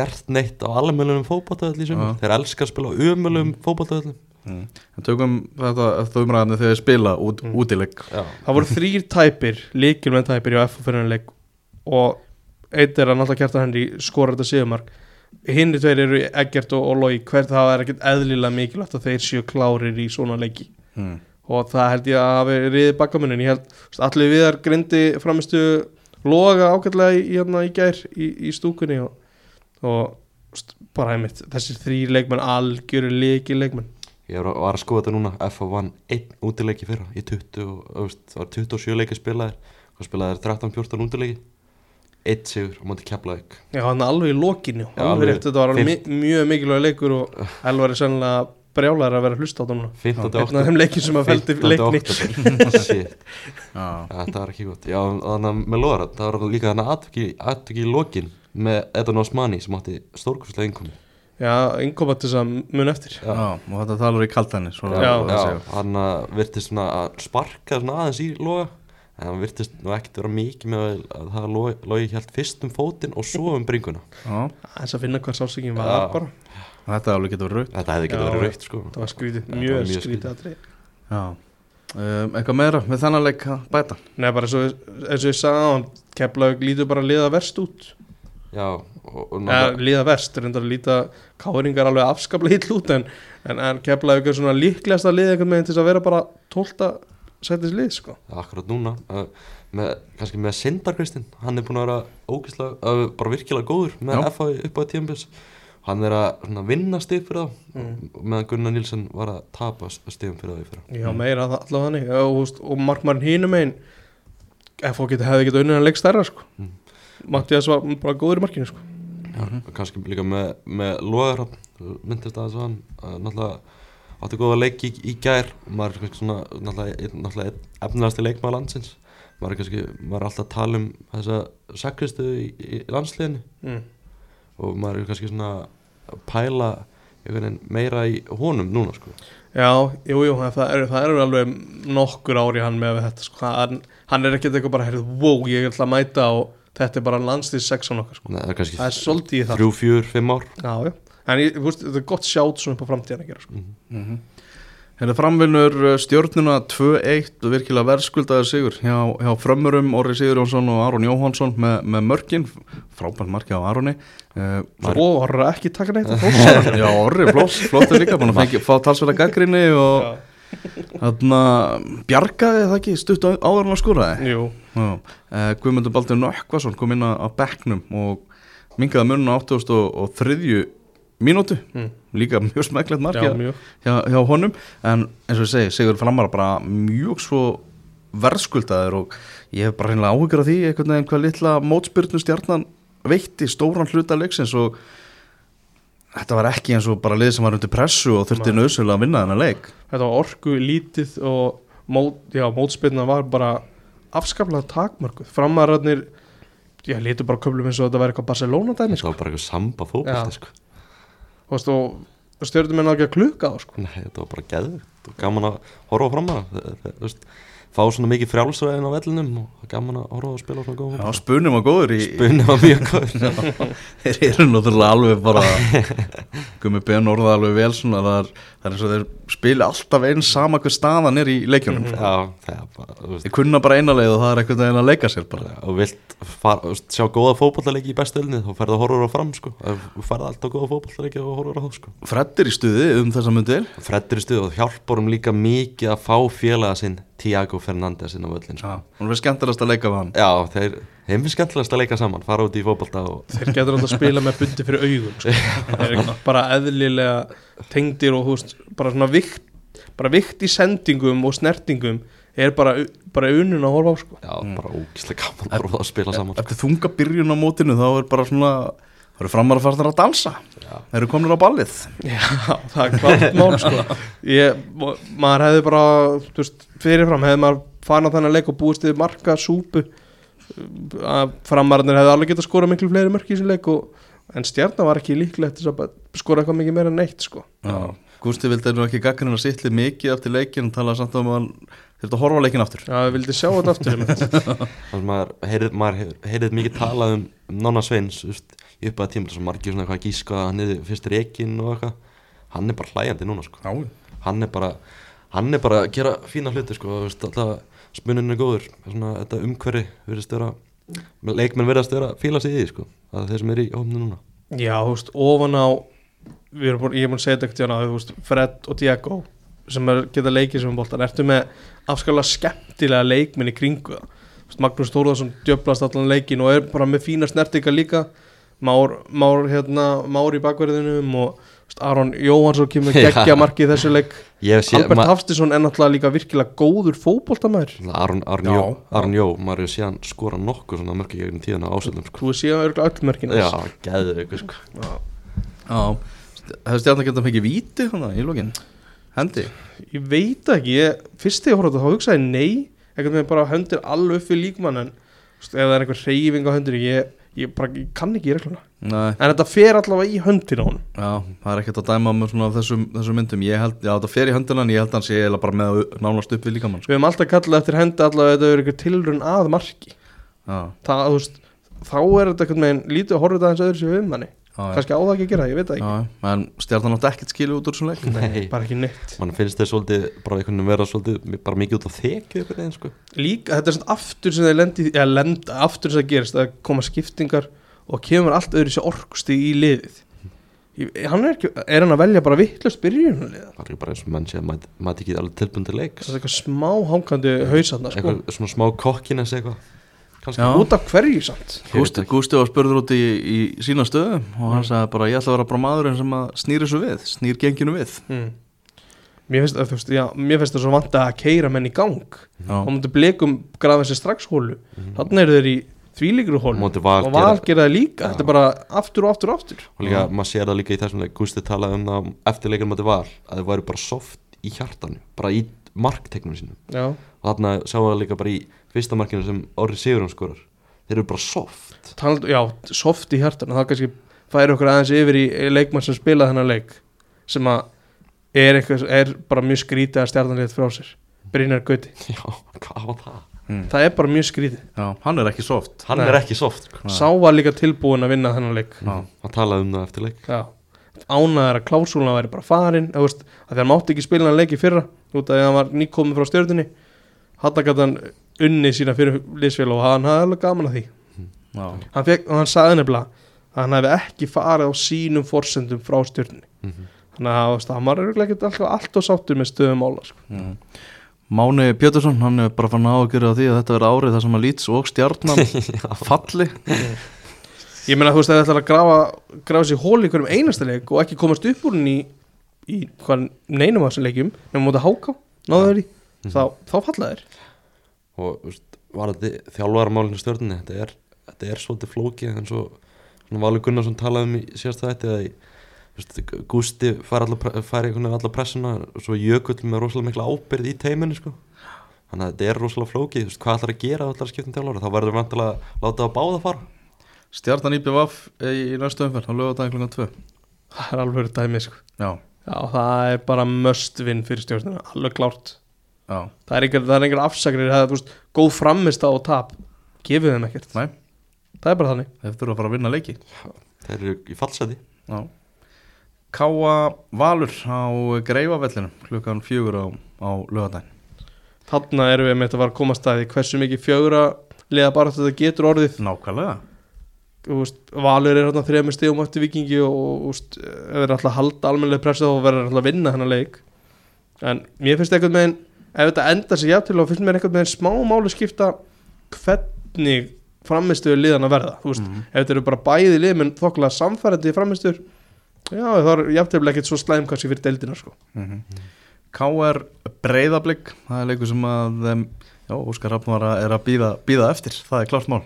gert neitt á í sumar. Já. Þeir elska að spila á umölum fótballtöðlum Mm. En tökum þetta þau umræðinu þegar þeir spila út, Mm. útileik Já, það voru þrýr tæpir, líkilmenn tæpir hjá FF fyrir leik og eitt er að náttúrulega kjarta henni skora þetta síðumark hinn tveir eru Eggert og, og Lói hvert það er ekkert eðlilega mikilvægt að þeir séu klárir í svona leiki. Mm. og það held ég að hafi riðið bakkamunin ég held, allir viðar grindi framistu loga ágætlega í, hérna, í gær í, í stúkunni og, og bara einmitt þessir þrý leikmenn algjöru leiki leikmenn ég var að skoða þetta núna FH vann einn útileiki fyrra í 20, og, þú veist, það var 27 leiki spilaðir. Og spilaðir 13-14 útileiki. Eitt sigur á móti Keflavík. Já, hann alveg í lokinu alveg þetta var alveg mjög mikilvæg leikur og Elvar er sennilega brjálæður að vera hlusta á þetta núna. 15. Einn af þeim leikin sem að feldi 15. leikni þetta var ekki gott. Já, þannig að með Lóra, það var líka þannig aðtöki, í lokin með Edan Osmani sem átti stórkurslega innkomi já, innkoma til þess að mun eftir. Já. Og þetta talar í kaltæni svo Já. að það hann uh, virtist svona að sparka svona aðeins í loga en hann virtist nú ekkert vera mikið með að- að það logi, helt fyrst um fótinn og svo um bringuna. Já, eins að finna hvað sálsökin var Já. bara. Þetta alveg getur verið raut Þetta hefði getið verið raukt sko. það var skrítið, mjög, skrítið aðri Já, um, eitthvað meira með þannig leik að bæta? Nei, bara eins og, eins og ég sagði á hann Keflavík lítur bara að liða verst út Já, og, og náttúrulega- liða verst, reyndar að líta káringar alveg afskaplega hitt út en, en, en Keflavík er svona líklegast að liða einhvern veginn til þess að vera bara 12. sætis lið sko. akkurat núna uh, með, kannski með Sindarkristinn hann er búin að vera ógislega uh, bara virkilega góður með. FA upp á tímpils hann er að svona, vinna stig fyrir þá Mm. meðan Gunnar Nílsson var að tapa stigum fyrir þá í fyrra Já, meira það allavega þannig og, og markmann hínum einn geti, hefði getið unnið að leik stærra sko. Mm. Mattias var bara góður í markinu sko. Já, kannski líka með, með Logar myndist að náttúrulega átti góða leik í, í gær og maður er kannski svona náttúrulega, einn- náttúrulega einn efnilegasti leikmaður landsins maður er kannski, maður er alltaf að tala um þessa sakristu í, í landsliðinu mm. og maður er kannski svona að pæla meira í honum núna sko Já, jú, jú, það eru það er alveg nokkur ári hann með við þetta sko. hann, hann er ekkert eitthvað bara, heyrðu, wow, ég ætla að mæta og þetta er bara landslýs 6 okkar sko. Nei, það er Það er svolítið í það. þrjú, fjör, fimm ár. Já, já, en ég, þú veist, þetta er gott sjátt svona upp á framtíðan að gera sko. Mhm. Hérna framvinnur uh, stjórnuna 2-1 og virkilega verðskuldaði sigur hjá, hjá frömmurum Orri Sigur Jónsson og Aron Jóhansson með, með mörkin, frábært marki á Aroni. Uh, Svo var ekki taka neitt Já, Orri, flott, flott er líka búin að fengi, fá talsverða gaggrinni og þarna bjargaði það ekki stutt á- áður en að skúraði Jú, Já, uh, Guðmundur Baldur Nökkvason kom inn á, bekknum og mingaði munna 83 mínútu, mm. líka mjög smæklegt mark já, hjá, hjá, hjá honum. En eins og ég segi, Sigur Flamar bara mjög svo verðskuldaður og ég hef bara reynilega áhyggjur af því einhvern veginn hvað litla mótspyrnu stjarnan veitti stóran hluta leiksins og þetta var ekki eins og bara lið sem var undir pressu og þurfti nöðsölu að vinna þennan leik. Þetta var orku lítið og mót, já, mótspilna var bara afskaplega takmörkuð Framararnir, já, lítur bara köflum eins og þetta væri eitthvað Barcelona dæmi sko. var bara eitthvað samba Já. fókbalti sko. Og stjórnum er að klukka á sko. Nei, þetta var bara og gaman að horfa fram að það, fá svona mikið frjálsræðin á vellinum og það er gaman að horfa og spila svona góð Já, spunum var góður í Spunni var mjög góð þeir eru náttúrulega alveg bara Gumi Ben orðaði alveg vel svona það er, það er eins og þeir spila alltaf einn sama hver staðan er í leikjunum. Mhm. Já, það er bara, veist. Þeir kunna bara eina leið og það er veginn að leika sér bara. Og vilt far, þú veist, sjá góða fótballaleiki í bestu ölni þá ferðu að horfa á fram sko. Þú ferðu alltaf góða fótballaleiki og horfa á þá sko. Fred er í stuði um þessa myndir Tiago Fernandes inn á völlin sko. Hún er skemmtilegast að leika við hann Já, þeir, þeim finnst skemmtilegast að leika saman fara út í fótballta og Þeir getur alltaf að spila með bundi fyrir augun sko. Bara eðlilega tengdir og veist, bara svona vikt bara vikt í sendingum og snertingum er bara, bara unun að horfa á sko. já, bara ógíslega gaman að horfa að spila saman sko. Eftir þunga byrjun á mótinu þá er bara svona Það eru framar að fara að dansa Já. Þeir eru komin á ballið Já, það er klart mál sko. ég, maður hefði bara þú veist, fyrirfram hefði maður farin á þennan leik og búist við marka súpu að framararnir hefði alveg getað skora miklu fleiri mörk í þessu leik og, en stjarnar var ekki líklegt til að skora eitthvað mikið meira en neitt sko. Já. Gústi vildi nú ekki gaggrina sittli mikið eftir leikin og talaði samt um að að horfa leikin aftur Já, við vildi sjá þetta aftur þannig að maður heyrið, maður heyrið, mikið talað um Nonna Sveins upp að tíma sem margir svona eitthvað að gíska hann er fyrst reikin og eitthvað. Hann er bara hlæjandi núna sko. Já, hann er bara hann er bara að gera fína hluti sko þú veist, alltaf spunnin er góður. Svona, þetta umhverfi verðist vera leikmenn verðast vera að fíla sig í því sko það er þeir sem er í hófnu núna. Já, þú veist, ofan á búin, ég er búin að segja þetta ekkert þú veist, Fred og Diego sem er, geta leikið sem um boltan, ertu með afskalega skemmtilega leikminn í kringu það? Þú veist, Magnús Þórðarsson djöblast allan leikin og er bara með fína snertinga líka Már, Már, hérna, Már í bakverðinum og Aron Jóhansson kemur geggja marki í þessu leik. Albert Hafstisson er náttúrulega líka virkilega góður fótboltamæður Aron, Aron. Jó, Aron Jó, maður hefur síðan skora nokkuð svona mörki gegnum tíðan á ásöldum sko. Þú séu örgulega öll mörkin Já, geðu ykkur sko. Já, hefði stjarnan getað fengið víti hana, í lokin? Hendi? Ég veit ekki, ég, fyrst þegar ég horfði þá hugsaði nei, einhvern veginn bara höndir alveg upp við líkmann en ef það er einhver hreyfing á höndir ég, ég, bara, ég kann ekki í regluna. Nei, en þetta fer allavega í höndina á honum. Já, það er ekkert að dæma með svona af þessum, þessum myndum. Ég held, já, það fer í höndina en ég held að hann sé eiginlega bara með að nánast upp við líkamann sko. við hefum alltaf kallað eftir hendi allavega þetta er eitthvað tilrun að marki. Já, það, þú veist, þá er þetta eitthvað með lítið að horfa þetta aðeins öðru sér um manni. já, já, kannski á það ekki að gera, ég veit það ekki. já. En stjarnan átti ekkert skilu út úr svona leik? Nei, bara ekki neitt. Mann finnst þeir svolítið bara einhvern veginn vera svolítið bara mikið út á þekju sko. Líka, þetta er svona aftur sem þeir lendi eða lenda, aftur sem það gerist að koma skiptingar og kemur allt öðru sér orkusti í liðið. Ég, hann er, ekki, er hann að velja bara vittlust byrjunarliða það er bara eins og mann sé að maður ekki alveg tilbundi leiks það er eitthvað smá hangandi hausarna sko. eitthvað svona smá kokkines eitthvað kannski Já. út af hverju samt? Gústi. Gústi var spurður út í, í sína stöðu og hann sagði bara ég ætla að vera bara maðurinn sem að snýr þessu við, snýr genginu við. Mm. mér finnst það, svo vant að keira menn í gang. Já, og mútu blikum grafa sér strax hólu Mhm. þannig eru þeir í Móti Val og val gera- gera það líka. Já. þetta er bara aftur og aftur og aftur. Og líka maður sér það líka í þessum leik. Gústi talaði um það eftir leikur mati val að þeir væri bara soft í hjartanu bara í marktegnum sínum. Já, og þarna sjáum við það líka bara í fyrsta markinu sem Orri Sigurðan skorar. Þeir eru bara soft. Talandi, já, soft í hjartan það kannski færi okkur aðeins yfir í leikmann sem spilaði þennan leik sem að er, eitthvað, er bara mjög skrítið að stjarnanlið frá sér. Brynjar Gauti, já, hvað var það? mm. það er bara mjög skrítið. Já hann er ekki soft. Hann Nei. er ekki soft. Sá var líka tilbúin að vinna þennan leik. Já, hann talaði um það eftir leik. Já. Ánaðar að klásúluna væri bara farin að, veist, að því hann mátti ekki spila hann leik í fyrra út af því að hann var nýkomið frá gæti hann unni sína fyrir liðsfél og hann hafði alveg gaman að því já, hann fekk, og hann sagði nefnilega að hann hefði ekki farið á sínum forsendum frá stjörnunni mm -hmm. þannig að hann var ekkert alltaf allt og sáttur með stöðum mála sko. mm. Máni Pétursson, hann er bara fann ágjörði á því að þetta verður árið þar sem að Leeds og stjarnan falli ég meina þú veist að það ætlar að grafa, grafa sér hól í hverjum einasta leik og ekki komast upp úr henni í, í hvað neinum af þessum leikjum nema mútið háká, náðu þeir í Mhm. þá, þá falla þeir og veist, var þetta þjálfarmálinu stjórnni þetta er, þetta er svolítið flókið og svona Valur Gunnarsson talaði um í síðasta þetta að í, Gústi fær, alla, pre- fær einhvern veginn alla pressuna og svo Jökull með rosalega mikla ábyrð í teiminu sko. þannig að þetta er rosalega flókið þú veist, hvað ætlar að gera allar skiptum þjálfara? Þá verður vantilega að láta það báða fara. Stjarnan IPVF í næstu umferð á lögadagin klukkan 2 það er alveg dæmi sko. Já, já, það er bara must win fyrir stjórnuna, alveg klárt já, það er einhver, er er, þú veist, góð framist á og tap. Gefið þeim ekkert, Nei. það er bara þannig. Þeir þurfa að fara að vinna leiki. Þeir eru í fallseti. Já. Káa Valur á Greifavellinu klukkan fjögur á, á lögadagin þarna erum við með þetta að fara að koma staði hversu mikið fjögra liða bara þetta getur orðið. Nákvæmlega. Veist, Valur er hérna þrejum stegum eftir vikingi og veist, ef þeir alltaf halda almennilega pressa þá verður alltaf að vinna hennar leik. En mér finnst eitthvað með ef þetta endar sig jafn til og finnst mér eitthvað með smá máli skipta hvernig framistuður liðan að verða veist, Mhm. ef þetta eru bara bæði lið menn þokkulega samfærandi framistuður já, það er jafn ekkert svo slæm kannski fyrir deildina sko. mm -hmm. K.R. Breiðablик það er leikur sem að já, Óskar Rafn var að, er að býða, býða eftir það er klart mál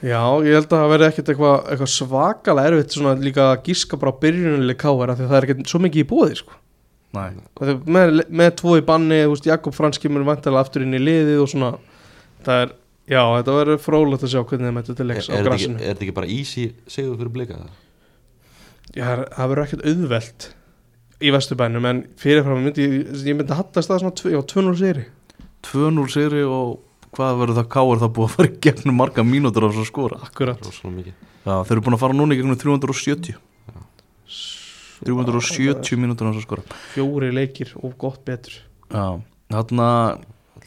Já, ég held að það verði ekkert eitthvað eitthva svakalega erfitt svona líka að gíska bara káar af því að það er ekkert svo mikið í bóði sko. Með, með tvo í banni, þú veist, Jakob Frans kemur vantilega aftur inn í liðið og svona. Það er, já, þetta verður frólægt að sjá hvernig þeim þetta til er, leiks á er, grassinu er þetta ekki bara easy sigur fyrir blika Já, það er- það verður ekkert auðvelt í vesturbænum en fyrirfram myndi ég, ég myndi hattast það svona tvö- já, 2-0 séri 2-0 sigri og hvað verður það K.R. það búið að fara í gegnum marga mínútur á þess að skora? Akkurat. Já, þeir eru búin að fara núna í gegnum 370 370 mínútur á þess að skora Fjóri leikir og gott betur. Já, þarna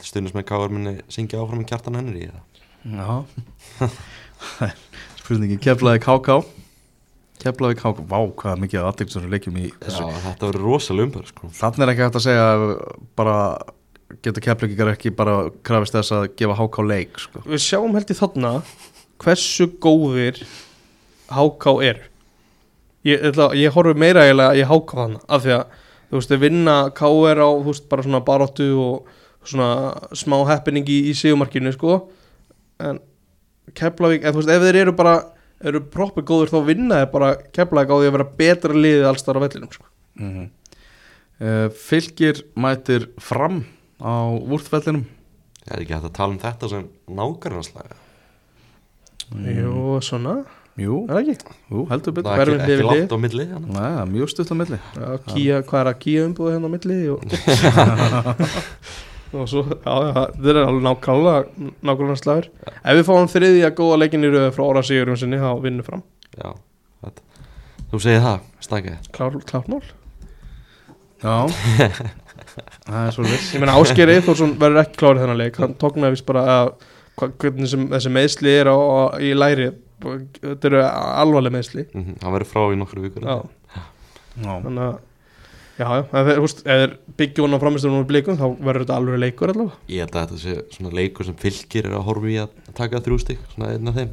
stundins með káar minni syngja áfram með kjartan hennir í það Já. Spurningin keflaði KK Keflaði KK Vá, hvað mikið aðeinsverður leikjum í þessu Já, þetta verður rosalega umbæður sko. Þannig er ekki hægt að segja bara getur keflavíkar ekki bara krafist þess að gefa HK leik sko. Við sjáum held í þarna hversu góðir HK eru Ég, ætla, ég horfi meira eiginlega í HK þannig af því að þú veist, vinna KR á þú veist, bara svona baróttu og svona smá happening í, í sigumarkinu sko en Keflavík, eða þú veist, ef þeir eru bara eru proper góður þá vinna þeir bara Keflavík á því að vera betra liðið alls þar á vellinum sko. mm -hmm. uh, Fylgir mætir fram á vúrtvellinum Það er ekki hægt að tala um þetta sem nákvæmnarslega Jú, svona, Jú, er það ekki? jú, heldur betur. Það er ekki, ekki langt á milli það er mjög stutt á milli. Já, kía, hvað er að kía umbúið hérna á milli og, og svo, já, já, þetta er alveg nákvæmlega nákvæmlega slagur. Ef við fáum þriðja góða leikin í röðu frá Óra Sigurum sinni, þá vinnur fram. Já, þetta. Þú segir það, stakið klár, klármál Já. Það er svo viss ég meina Ásgeir Eithórsson verður ekki klárið þennan leik. Hann tóknaði vist bara að hvernig sem, þessi meðsli er á, á, í læri þetta eru alvarleg meðsli mm -hmm. Hann verður frá í nokkru vikur. Já, Já, þannig að já, já, ef þeir, húst, ef þeir byggja hún á framistunum og blikum þá verður þetta alveg leikur allavega. Ég held að þetta sé svona leikur sem fylgir er að horfa í að taka þrjú stygg Svona einn af þeim.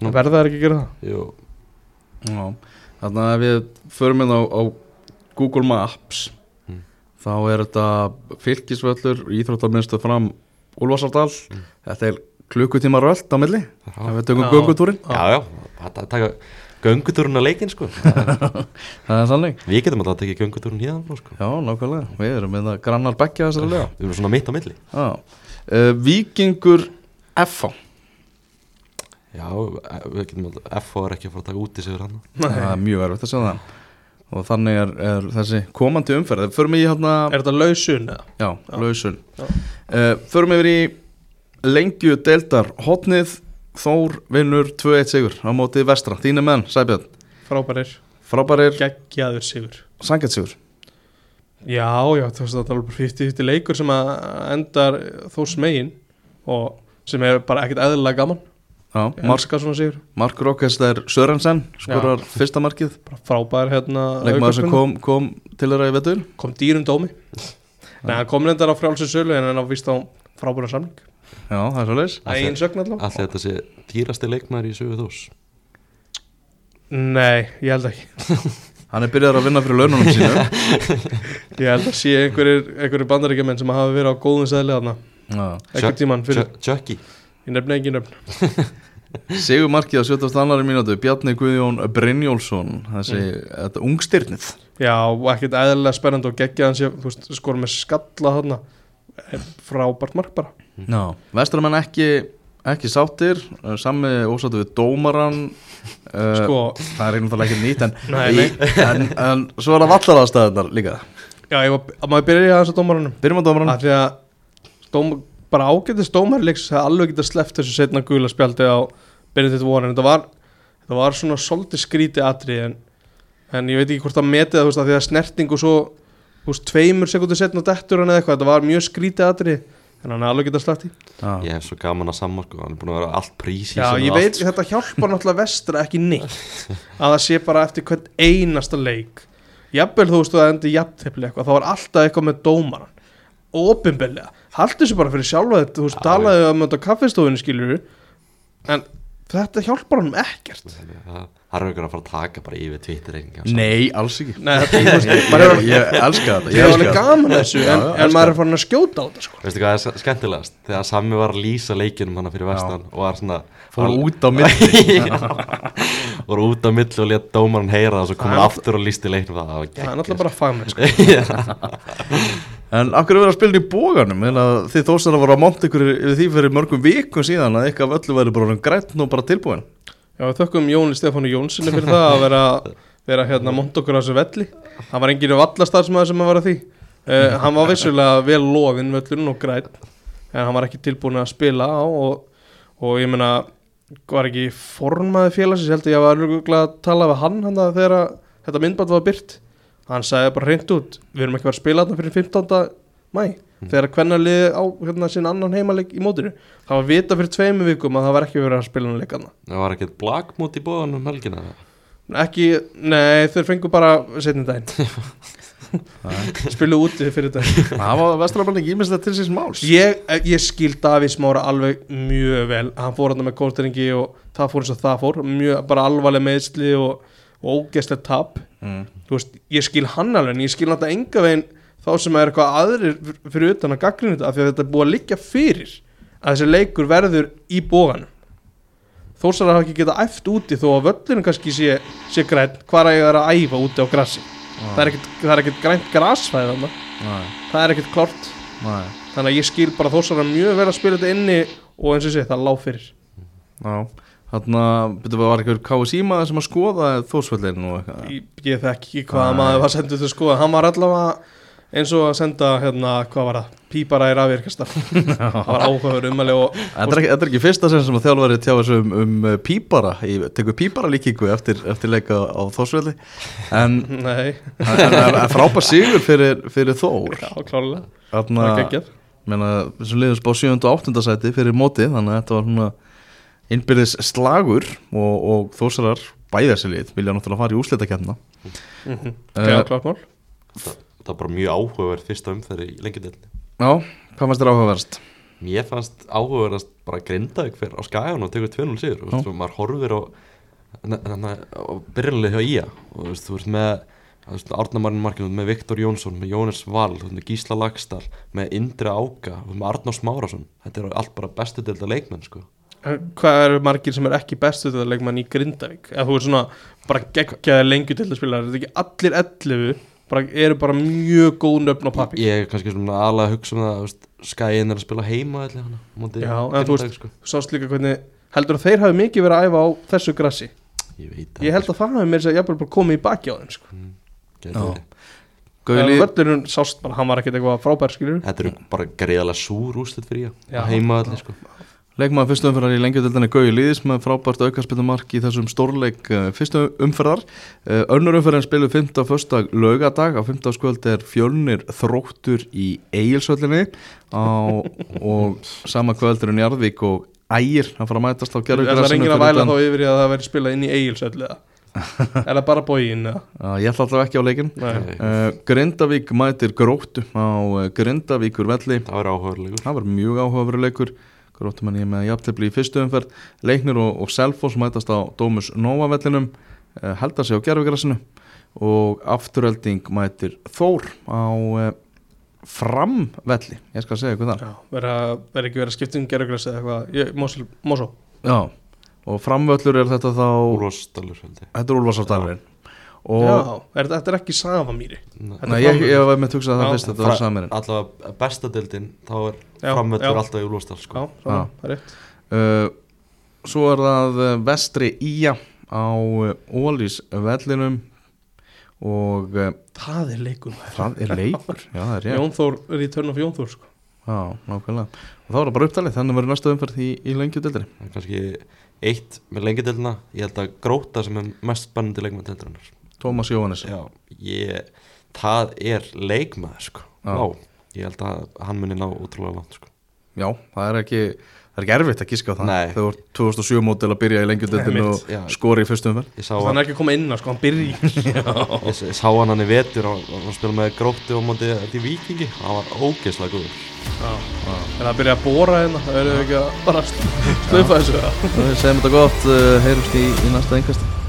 Nú. verða það ekki að gera það? Jú, já. Þannig að við förum inn á, á Google Maps Mm. þá er þetta fylgisvöllur íþróttarminnstu fram Úlfarsardal Þetta er klukkutíma röld á milli. Ef við tökum Já. göngutúrin já, já, þetta taka göngutúrun að leikin sko. Það er- Það sannleik Við getum alltaf að tekja göngutúrun hérna sko. Já, nákvæmlega, við erum með það grannar beggja þessari lega Við erum svona mitt á milli. Já, uh, Víkingur F Já, við getum alltaf F.O. er ekki að fara að taka út í sig hann. Það er mjög erfitt að segja það. Og þannig er, er þessi komandi umferð. Förum við í hérna er þetta lausun eða? já, lausun. Já. uh, förum yfir í lengju deildar hotnið Þór vinnur 2-1 sigur á móti vestra, þínu menn, Sæbjörn. Frábærir, frábærir, geggjaður sigur. Sangett sigur. Já, já, þú veist þetta er alveg 50-50 leikur sem að endar þós megin og sem er bara ekkert eðlilega gaman. Já, Mark, Mark Rokkesler Sörensen skorar fyrsta markið. Bara frábær hérna leikmaður sem kom, kom til þeirra í vetur. Kom dýrum dómi. Nei, hann kom reyndar á frjálsins sölu en hann á víst á frábæra samling já, það er svo leis Það er einn sögn allavega Allir þetta sé dýrasti leikmaður í sögu þós Nei, ég held ekki. Hann er byrjað að vinna fyrir laununum sínu Ég held að sé einhverjir, einhverjir bandaríkjumenn sem hafa verið á góðum sæðli þarna. Já. Einhvern tímann fyrir, Chucky. Ég nefni ekki nefn Sigur markið á 70. annari mínútu Bjarni Guðjón Brynjólfsson þessi, þetta ungstyrnið Já, og ekkert eðlilega spennandi og geggja hans þú veist, skor með skalla þarna. Frábært mark bara Já, vestramenn ekki ekki sáttir, uh, sami ósáttu við dómaran uh, Sko, það er einhvern veginn ekki nýtt en, Nei, en, en svo er það vallaraðstæðunar líka. Já, ég var, að maður byrja að þessu dómaranum byrjum á dómaran að því að dóm, bara ágætist dómarleiks hefði alveg getað sleppt þessu setna gula spjaldi á Benedikt Warren. Þetta var, þetta var svona svolítið skríti atri en, en ég veit ekki hvort það metið að því að snerting og svo veist, tveimur sekundur setna hann eða eitthvað. Þetta var mjög skríti atri en hann hefði alveg getað sleppt í Ég hef svo gaman að sammarku Hann er búin að vera allt prísi Já, ég veit, þetta hjálpar náttúrulega vestra ekki neitt. Að það sé bara eftir hvern einasta leik. Jafnvel þú veist að það endi jafntefli eitthvað, þá var alltaf eitthvað með dómaran opinbellega, haldu þessu bara fyrir sjálfa þetta, þú veist, Já, talaðu um þetta á kaffestofunni skilur en þetta hjálpar hann ekkert. Það það er auðvitað að fara að taka bara yfir Twitter reikninga Nei, alls ekki. Nei, Ég, ég, ég elska þetta ég ég er alveg gaman að þessu Já, en, já, en maður er farin að skjóta á þetta sko. Veistu hvað er skemmtilegast? Þegar Sammi var að lýsa leikinum hana fyrir vestan og var svona Fór út á milli. Voru út á milli og létt dómarinn heyra það og svo kom Það hann aftur og lýsti leiknum. Það, það var það er náttúrulega bara fagmenn sko. En akkur er verið að spila í bóganum að þið þóstar að voru að monta ykkur yfir því fyrir mörgum vikum síðan að eitthvað af öllu væri bara grætt og bara tilbúin Já, þökkum Jóni Stefánu Jónssoni fyrir það að vera, vera hérna mont okkur á þessu velli. Hann var enginn vallastarfsmæður sem að vera því. Uh, hann var vissulega vel loðinn völlurinn og græn en hann var ekki tilbúin að spila á og, og ég meina var ekki formaði félagsins ég held að ég var örgulega að tala við hann hann þegar að þetta myndband var byrt hann sagði bara hreint út við erum ekki verið að spila þetta fyrir 15. mæ þegar hvernig liði á hérna, sinn annan heimaleg í mótinu það var vita fyrir tveimu vikum að það var ekki verið að spila hann leikana. Það var ekkert blagmút í bóðan um helgina Ekki, nei, þeir fengu bara setni daginn. Spilu úti fyrir daginn. Það var vestramenn ekki ímest þetta til síns máls. Ég, ég skil Davís Mára alveg mjög vel. Hann fór hann með kósteringi og það fór eins og það fór. Mjög bara alvarleg meðsli og, og ógeðslega tap. Mm. Þú veist, ég skil hann alveg En ég skil náttúrulega enga veginn þá sem er eitthvað aðrir fyr- fyrir utan að gaggrinu þetta af Því að þetta er búið að liggja fyrir Að þessi leikur verður í bóganum Þórsar hafa ekki getað æft úti þó að völlurinn kannski sé, sé græn hvar að ég er að æfa úti á grassi? Það er ekkert, það er ekkert grænt þannig Nei, það er ekkert klárt. Nei. Þannig að ég skil bara Þórsar mjög vel að spila þetta inni og eins og sé það lág fyrir. Já, Þarna, betur við var eitthvað KSI maður sem að skoða eitthvað? Ég, ég þekki ekki hvaða maður var sendur til að skoða. Hann var allavega eins og að senda hérna, hvað var það, pípara í rafvirkastar Það var áhugaður umæli og, Þetta er, er ekki fyrsta sem sem að þjálfari tjá þessu um, um uh, pípara, ég tekur pípara líkingu eftir, eftir leika á þósvöldi en, frábær sigur fyrir, fyrir Þór. Já, klálega Þarna, Það er geggjað. menna, þessum liðum spá 7. og 8. sæti fyrir móti þannig að þetta var svona innbyrðis slagur og, og þósarar bæðarsi lið vilja náttúrulega fara í úslitakefna mm -hmm. Eh, Já, klart mál það, var bara mjög áhugaverð fyrsta umferð í lengjadöldinni Já, hvað fannst þér áhugaverst? Mér fannst áhugaverðast bara grinda ykkur á skæðan og tekur 2-0 sigur og maður horfir á, á byrjanlega hjá Ía og veist, þú veist með Árnamarinn Markinu með Viktor Jónsson, með Jónis Val með Gísla Lagstall, með Indri Áka með Arnós Márásson þetta er allt bara bestu delta leikmenn sko. En Hvað eru margir sem er ekki bestu þetta leikmann í Grindavík? Eða þú er svona bara geggjaði lengjur til að spila Er þetta ekki allir 11 bara, eru bara mjög góð nöfn á pappi Ég er kannski svona aðlega að hugsa um það skæðin er að spila heima allir, hana, móti Já, en þú veist- sko. Sást líka hvernig heldur að þeir hafi mikið verið að æfa á þessu grassi Ég veit Ég held að það hafi mér sér jafnvel bara komið í baki á þeim sko. En Gauðli, völlurinn sást bara, hann var ekkert eitthvað frábær skilur Þetta eru bara greiðalega súr úrslit fyrir ég Já. heima allir sko. Leikmaður fyrstu umferðar í lengjadöldinni Gauði Lýðis með frábært aukarspilnumark í þessum stórleik uh, fyrstu umferðar. Uh, önnur umferðin spilu 5. og 1. laugadag á 5. skvöld er fjölnir þróttur í Egilsöllinni á, og sama kvöld er Njarðvík og Ægir að fara að mætast á Það er enginn að væla þá yfir í að það veri spilað inn í eigilsöll eða? Er það bara bógin eða? Ég ætla alltaf ekki á leikin uh, Grindavík mætir gróttu á Grindavíkur velli Það verður áhugaverlegur Það var mjög Gróttumann ég með jafntefli í fyrstu umferð. Leiknir og, og Selfoss mætast á Dómus Nova vellinum uh, Held að sig á gerfugrassinu Og afturölding mætir Þór á uh, Fram velli Ég skal segja Já, verða verða ekki verið að skipta um gerugræs eða eitthvað. Mósó Já Og framvöllur er þetta þá Úrvarsdalur Þetta er Úlfarsárdalurinn Og Já, er, þetta er ekki Safamýri Nei. Þetta Nei, er ég, ég var með tugsað það Já. fyrst Þetta var samirinn Allavega besta deildin þá er já. alltaf í Já, sko. svona, Já. það er rétt uh, Svo er það uh, vestri Ía á uh, Ólís vellinum og uh, Það er leikum það er leikur Já, það er rétt Jón Þór, return of Jón Þór sko. Já, nákvæmlega Og þá er það bara upptalið, þannig verður næsta umferð í, í lengjudeldri Það er kannski eitt með lengjadeildina ég held að gróta sem er mest spennandi leikmann deildarinnar Tómas Jóhannes. Já, ég það er leikmaður sko. Ég held að hann muni ná útrúlega langt sko. Já, það er ekki Það er ekki erfitt að gíska á það. Nei. Þegar þú ert 2007 mótil að byrja í lengjudeldinu Einmitt, og skori í fyrstu umferð. Ég sá, Þannig hann, er ekki að koma inn á, sko, hann byrji. Ég, ég sá hann hann í vetur og hann spila með gróti og móti í vikingi hann var ógeðslega góður. En það byrja að bóra hérna Það verður ekki að bara slöfa þessu eða? Við segjum þetta gott, uh, heyrumst í, í næsta engast